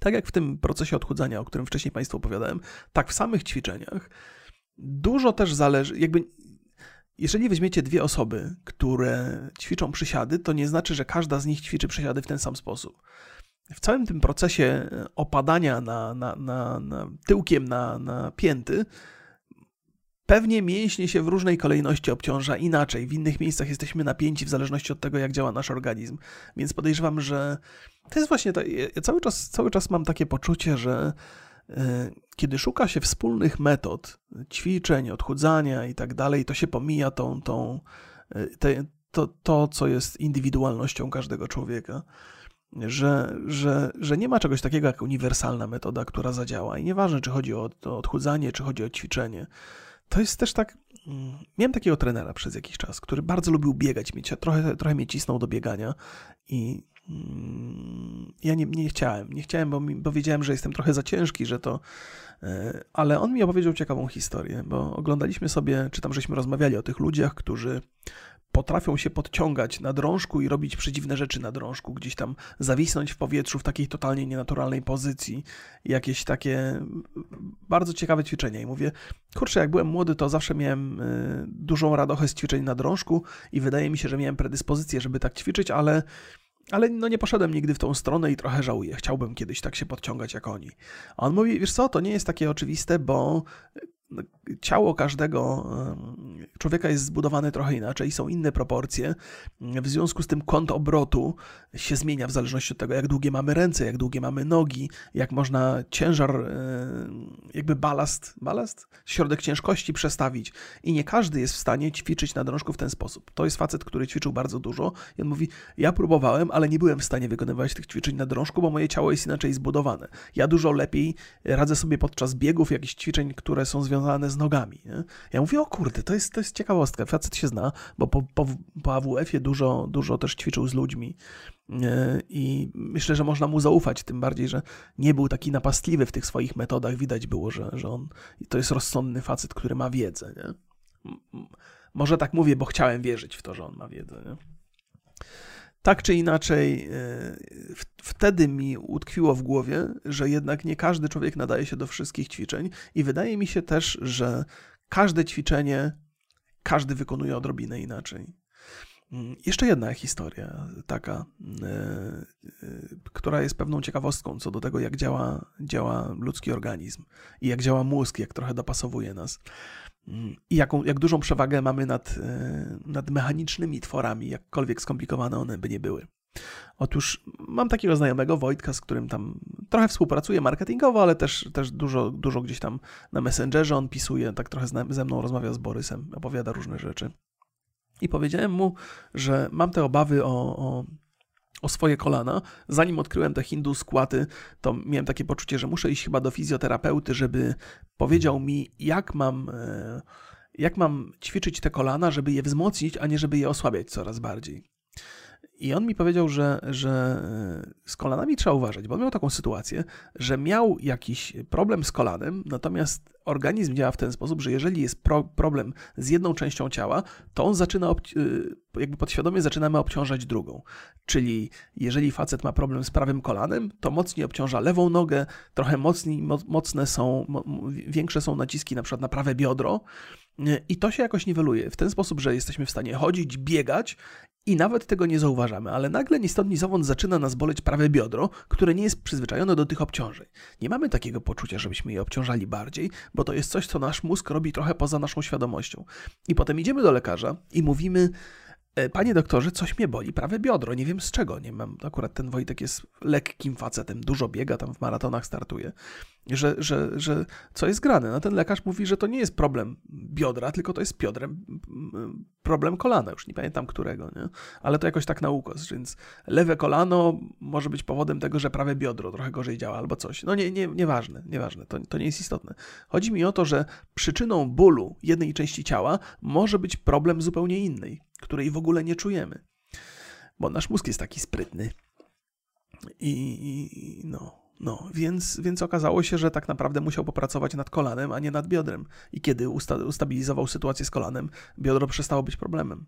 Tak jak w tym procesie odchudzania, o którym wcześniej Państwu opowiadałem, tak w samych ćwiczeniach dużo też zależy, jakby jeżeli weźmiecie dwie osoby, które ćwiczą przysiady, to nie znaczy, że każda z nich ćwiczy przysiady w ten sam sposób. W całym tym procesie opadania na, na, na, na tyłkiem na, na pięty, Pewnie mięśnie się w różnej kolejności obciąża inaczej. W innych miejscach jesteśmy napięci w zależności od tego, jak działa nasz organizm. Więc podejrzewam, że to jest właśnie. To, ja cały czas, cały czas mam takie poczucie, że e, kiedy szuka się wspólnych metod, ćwiczeń, odchudzania i tak dalej, to się pomija tą, tą, e, te, to, to, co jest indywidualnością każdego człowieka. Że, że, że nie ma czegoś takiego jak uniwersalna metoda, która zadziała. I nieważne, czy chodzi o, odchudzanie, czy chodzi o ćwiczenie to jest też tak. Mm, miałem takiego trenera przez jakiś czas, który bardzo lubił biegać, mieć, trochę, trochę mnie cisnął do biegania i ja nie, nie chciałem. Nie chciałem, bo, bo wiedziałem, że jestem trochę za ciężki, że to. E, ale on mi opowiedział ciekawą historię, bo oglądaliśmy sobie, czy tam żeśmy rozmawiali o tych ludziach, którzy potrafią się podciągać na drążku i robić przedziwne rzeczy na drążku, gdzieś tam zawisnąć w powietrzu w takiej totalnie nienaturalnej pozycji, jakieś takie bardzo ciekawe ćwiczenia. I mówię, kurczę, jak byłem młody, to zawsze miałem y, dużą radochę z ćwiczeń na drążku i wydaje mi się, że miałem predyspozycję, żeby tak ćwiczyć, ale ale no nie poszedłem nigdy w tą stronę i trochę żałuję. Chciałbym kiedyś tak się podciągać jak oni. A on mówi, wiesz co, to nie jest takie oczywiste, bo ciało każdego człowieka jest zbudowane trochę inaczej, są inne proporcje. W związku z tym kąt obrotu się zmienia w zależności od tego, jak długie mamy ręce, jak długie mamy nogi, jak można ciężar, jakby balast, balast, środek ciężkości przestawić. I nie każdy jest w stanie ćwiczyć na drążku w ten sposób. To jest facet, który ćwiczył bardzo dużo i on mówi, ja próbowałem, ale nie byłem w stanie wykonywać tych ćwiczeń na drążku, bo moje ciało jest inaczej zbudowane. Ja dużo lepiej radzę sobie podczas biegów, jakichś ćwiczeń, które są związane związane z nogami. Nie? Ja mówię, o kurde, to jest, to jest ciekawostka. Facet się zna, bo po, po, po AWF-ie dużo, dużo też ćwiczył z ludźmi i myślę, że można mu zaufać, tym bardziej, że nie był taki napastliwy w tych swoich metodach. Widać było, że, że on to jest rozsądny facet, który ma wiedzę. Nie? Może tak mówię, bo chciałem wierzyć w to, że on ma wiedzę. Nie? Tak czy inaczej, e, wtedy mi utkwiło w głowie, że jednak nie każdy człowiek nadaje się do wszystkich ćwiczeń, i wydaje mi się też, że każde ćwiczenie każdy wykonuje odrobinę inaczej. Mm, jeszcze jedna historia, taka, e, e, która jest pewną ciekawostką co do tego, jak działa, działa ludzki organizm i jak działa mózg, jak trochę dopasowuje nas i jaką, jak dużą przewagę mamy nad, e, nad mechanicznymi tworami, jakkolwiek skomplikowane one by nie były. Otóż mam takiego znajomego Wojtka, z którym tam trochę współpracuję marketingowo, ale też, też dużo, dużo gdzieś tam na Messengerze on pisuje, tak trochę ze mną rozmawia z Borysem, opowiada różne rzeczy. I powiedziałem mu, że mam te obawy o, o o swoje kolana. Zanim odkryłem te hindu skłaty, to miałem takie poczucie, że muszę iść chyba do fizjoterapeuty, żeby powiedział mi, jak mam, e, jak mam ćwiczyć te kolana, żeby je wzmocnić, a nie żeby je osłabiać coraz bardziej. I on mi powiedział, że, że e, z kolanami trzeba uważać, bo on miał taką sytuację, że miał jakiś problem z kolanem, natomiast organizm działa w ten sposób, że jeżeli jest pro, problem z jedną częścią ciała, to on zaczyna, e, jakby podświadomie zaczynamy obciążać drugą. Czyli jeżeli facet ma problem z prawym kolanem, to mocniej obciąża lewą nogę, trochę mocniej, mocne są, większe są naciski na przykład na prawe biodro, i to się jakoś niweluje w ten sposób, że jesteśmy w stanie chodzić, biegać i nawet tego nie zauważamy, ale nagle ni stąd ni zowąd zaczyna nas boleć prawe biodro, które nie jest przyzwyczajone do tych obciążeń. Nie mamy takiego poczucia, żebyśmy je obciążali bardziej, bo to jest coś, co nasz mózg robi trochę poza naszą świadomością. I potem idziemy do lekarza i mówimy, E, panie doktorze, coś mnie boli, prawe biodro, nie wiem z czego, nie mam, akurat ten Wojtek jest lekkim facetem, dużo biega, tam w maratonach startuje, że, że, że co jest grane? No ten lekarz mówi, że to nie jest problem biodra, tylko to jest biodrem problem kolana, już nie pamiętam którego, nie? ale to jakoś tak na ukos, więc lewe kolano może być powodem tego, że prawe biodro trochę gorzej działa albo coś. No nie, nie, nieważne, nieważne, to, to nie jest istotne. Chodzi mi o to, że przyczyną bólu jednej części ciała może być problem zupełnie innej której w ogóle nie czujemy. Bo nasz mózg jest taki sprytny. I, i no, no, więc, więc okazało się, że tak naprawdę musiał popracować nad kolanem, a nie nad biodrem. I kiedy usta ustabilizował sytuację z kolanem, biodro przestało być problemem.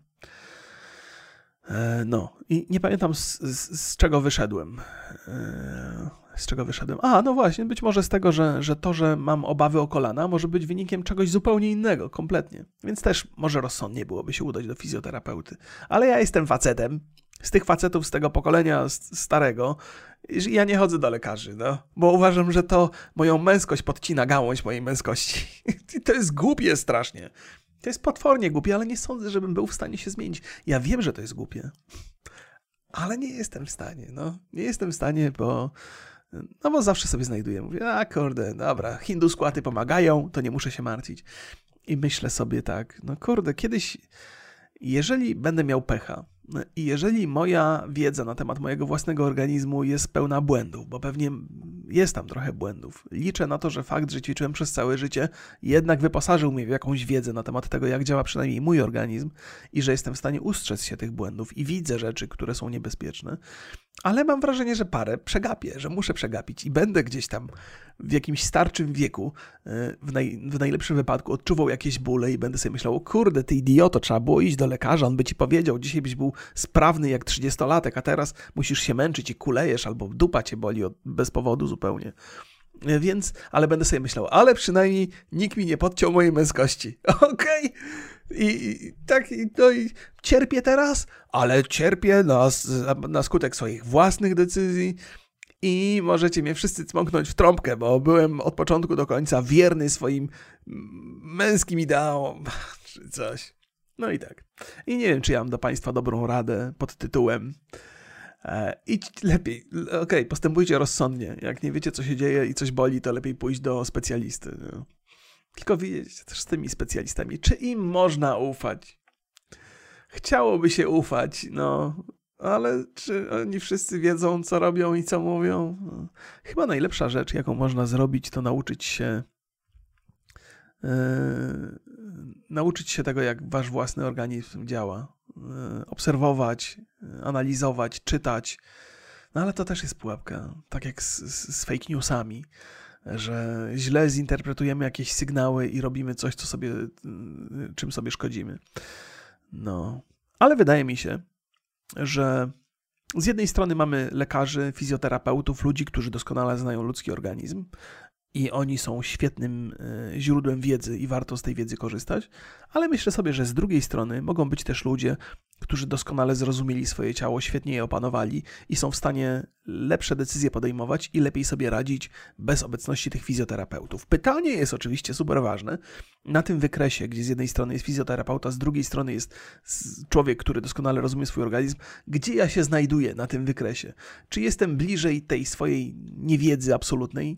E, no, i nie pamiętam z, z, z czego wyszedłem. E, z czego wyszedłem? A, no właśnie, być może z tego, że, że to, że mam obawy o kolana, może być wynikiem czegoś zupełnie innego, kompletnie. Więc też może rozsądnie byłoby się udać do fizjoterapeuty. Ale ja jestem facetem, z tych facetów z tego pokolenia starego, ja nie chodzę do lekarzy, no, bo uważam, że to moją męskość podcina gałąź mojej męskości. <laughs> I to jest głupie strasznie. To jest potwornie głupie, ale nie sądzę, żebym był w stanie się zmienić. Ja wiem, że to jest głupie, ale nie jestem w stanie, no. Nie jestem w stanie, bo no bo zawsze sobie znajduję. Mówię, a kurde, dobra, hindu skłaty pomagają, to nie muszę się martwić. I myślę sobie tak, no kurde, kiedyś, jeżeli będę miał pecha, i jeżeli moja wiedza na temat mojego własnego organizmu jest pełna błędów, bo pewnie jest tam trochę błędów, liczę na to, że fakt, że ćwiczyłem przez całe życie, jednak wyposażył mnie w jakąś wiedzę na temat tego, jak działa przynajmniej mój organizm i że jestem w stanie ustrzec się tych błędów i widzę rzeczy, które są niebezpieczne, ale mam wrażenie, że parę przegapię, że muszę przegapić i będę gdzieś tam w jakimś starczym wieku, e, w, naj, w najlepszym wypadku, odczuwał jakieś bóle i będę sobie myślał, o kurde, ty idioto, trzeba było iść do lekarza, on by ci powiedział, dzisiaj byś był sprawny jak trzydziestolatek, a teraz musisz się męczyć i kulejesz, albo dupa cię boli od, bez powodu zupełnie. E, więc, ale będę sobie myślał, ale przynajmniej nikt mi nie podciął mojej męskości. <laughs> Okej? Okay? I, I, tak, i, no i cierpię teraz, ale cierpię na, na skutek swoich własnych decyzji. I możecie mnie wszyscy cmoknąć w trąbkę, bo byłem od początku do końca wierny swoim męskim ideałom, <laughs> czy coś. No i tak. I nie wiem, czy ja mam do Państwa dobrą radę pod tytułem e, idź lepiej. Okej, okay, postępujcie rozsądnie. Jak nie wiecie, co się dzieje i coś boli, to lepiej pójść do specjalisty. No. Tylko wiedzieć też z tymi specjalistami, czy im można ufać. Chciałoby się ufać, no, ale czy oni wszyscy wiedzą, co robią i co mówią? No. Chyba najlepsza rzecz, jaką można zrobić, to nauczyć się. Yy, nauczyć się tego, jak wasz własny organizm działa. Yy, obserwować, analizować, czytać. No ale to też jest pułapka, tak jak z, z, z fake newsami że źle zinterpretujemy jakieś sygnały i robimy coś, co sobie, czym sobie szkodzimy. No, ale wydaje mi się, że z jednej strony mamy lekarzy, fizjoterapeutów, ludzi, którzy doskonale znają ludzki organizm i oni są świetnym e, źródłem wiedzy i warto z tej wiedzy korzystać, ale myślę sobie, że z drugiej strony mogą być też ludzie, którzy doskonale zrozumieli swoje ciało, świetnie je opanowali i są w stanie lepsze decyzje podejmować i lepiej sobie radzić bez obecności tych fizjoterapeutów. Pytanie jest oczywiście super ważne. Na tym wykresie, gdzie z jednej strony jest fizjoterapeuta, z drugiej strony jest człowiek, który doskonale rozumie swój organizm, gdzie ja się znajduję na tym wykresie? Czy jestem bliżej tej swojej niewiedzy absolutnej,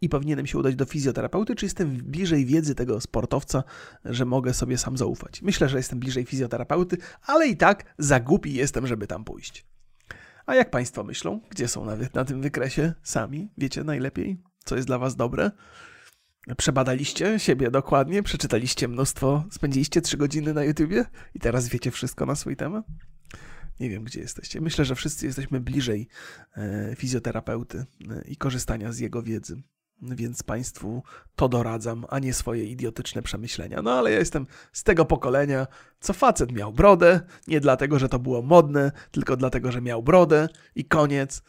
i powinienem się udać do fizjoterapeuty, czy jestem bliżej wiedzy tego sportowca, że mogę sobie sam zaufać? Myślę, że jestem bliżej fizjoterapeuty, ale i tak za głupi jestem, żeby tam pójść. A jak Państwo myślą? Gdzie są nawet na tym wykresie sami? Wiecie najlepiej, co jest dla Was dobre? Przebadaliście siebie dokładnie, przeczytaliście mnóstwo, spędziliście trzy godziny na YouTubie i teraz wiecie wszystko na swój temat? Nie wiem, gdzie jesteście. Myślę, że wszyscy jesteśmy bliżej e, fizjoterapeuty e, i korzystania z jego wiedzy. Więc Państwu to doradzam, a nie swoje idiotyczne przemyślenia. No ale ja jestem z tego pokolenia, co facet miał brodę, nie dlatego, że to było modne, tylko dlatego, że miał brodę i koniec.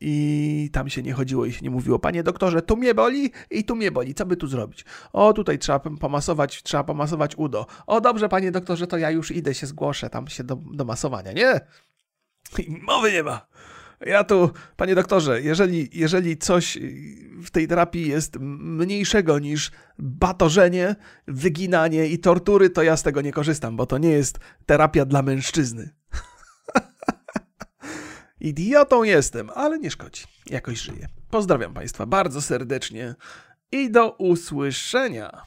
I tam się nie chodziło i się nie mówiło, panie doktorze, tu mnie boli i tu mnie boli, co by tu zrobić? O, tutaj trzeba pomasować, trzeba pomasować udo. O, dobrze, panie doktorze, to ja już idę, się zgłoszę tam się do, do masowania. Nie, mowy nie ma. Ja tu, panie doktorze, jeżeli, jeżeli coś w tej terapii jest mniejszego niż batorzenie, wyginanie i tortury, to ja z tego nie korzystam, bo to nie jest terapia dla mężczyzny. Idiotą jestem, ale nie szkodzi. Jakoś żyję. Pozdrawiam Państwa bardzo serdecznie i do usłyszenia.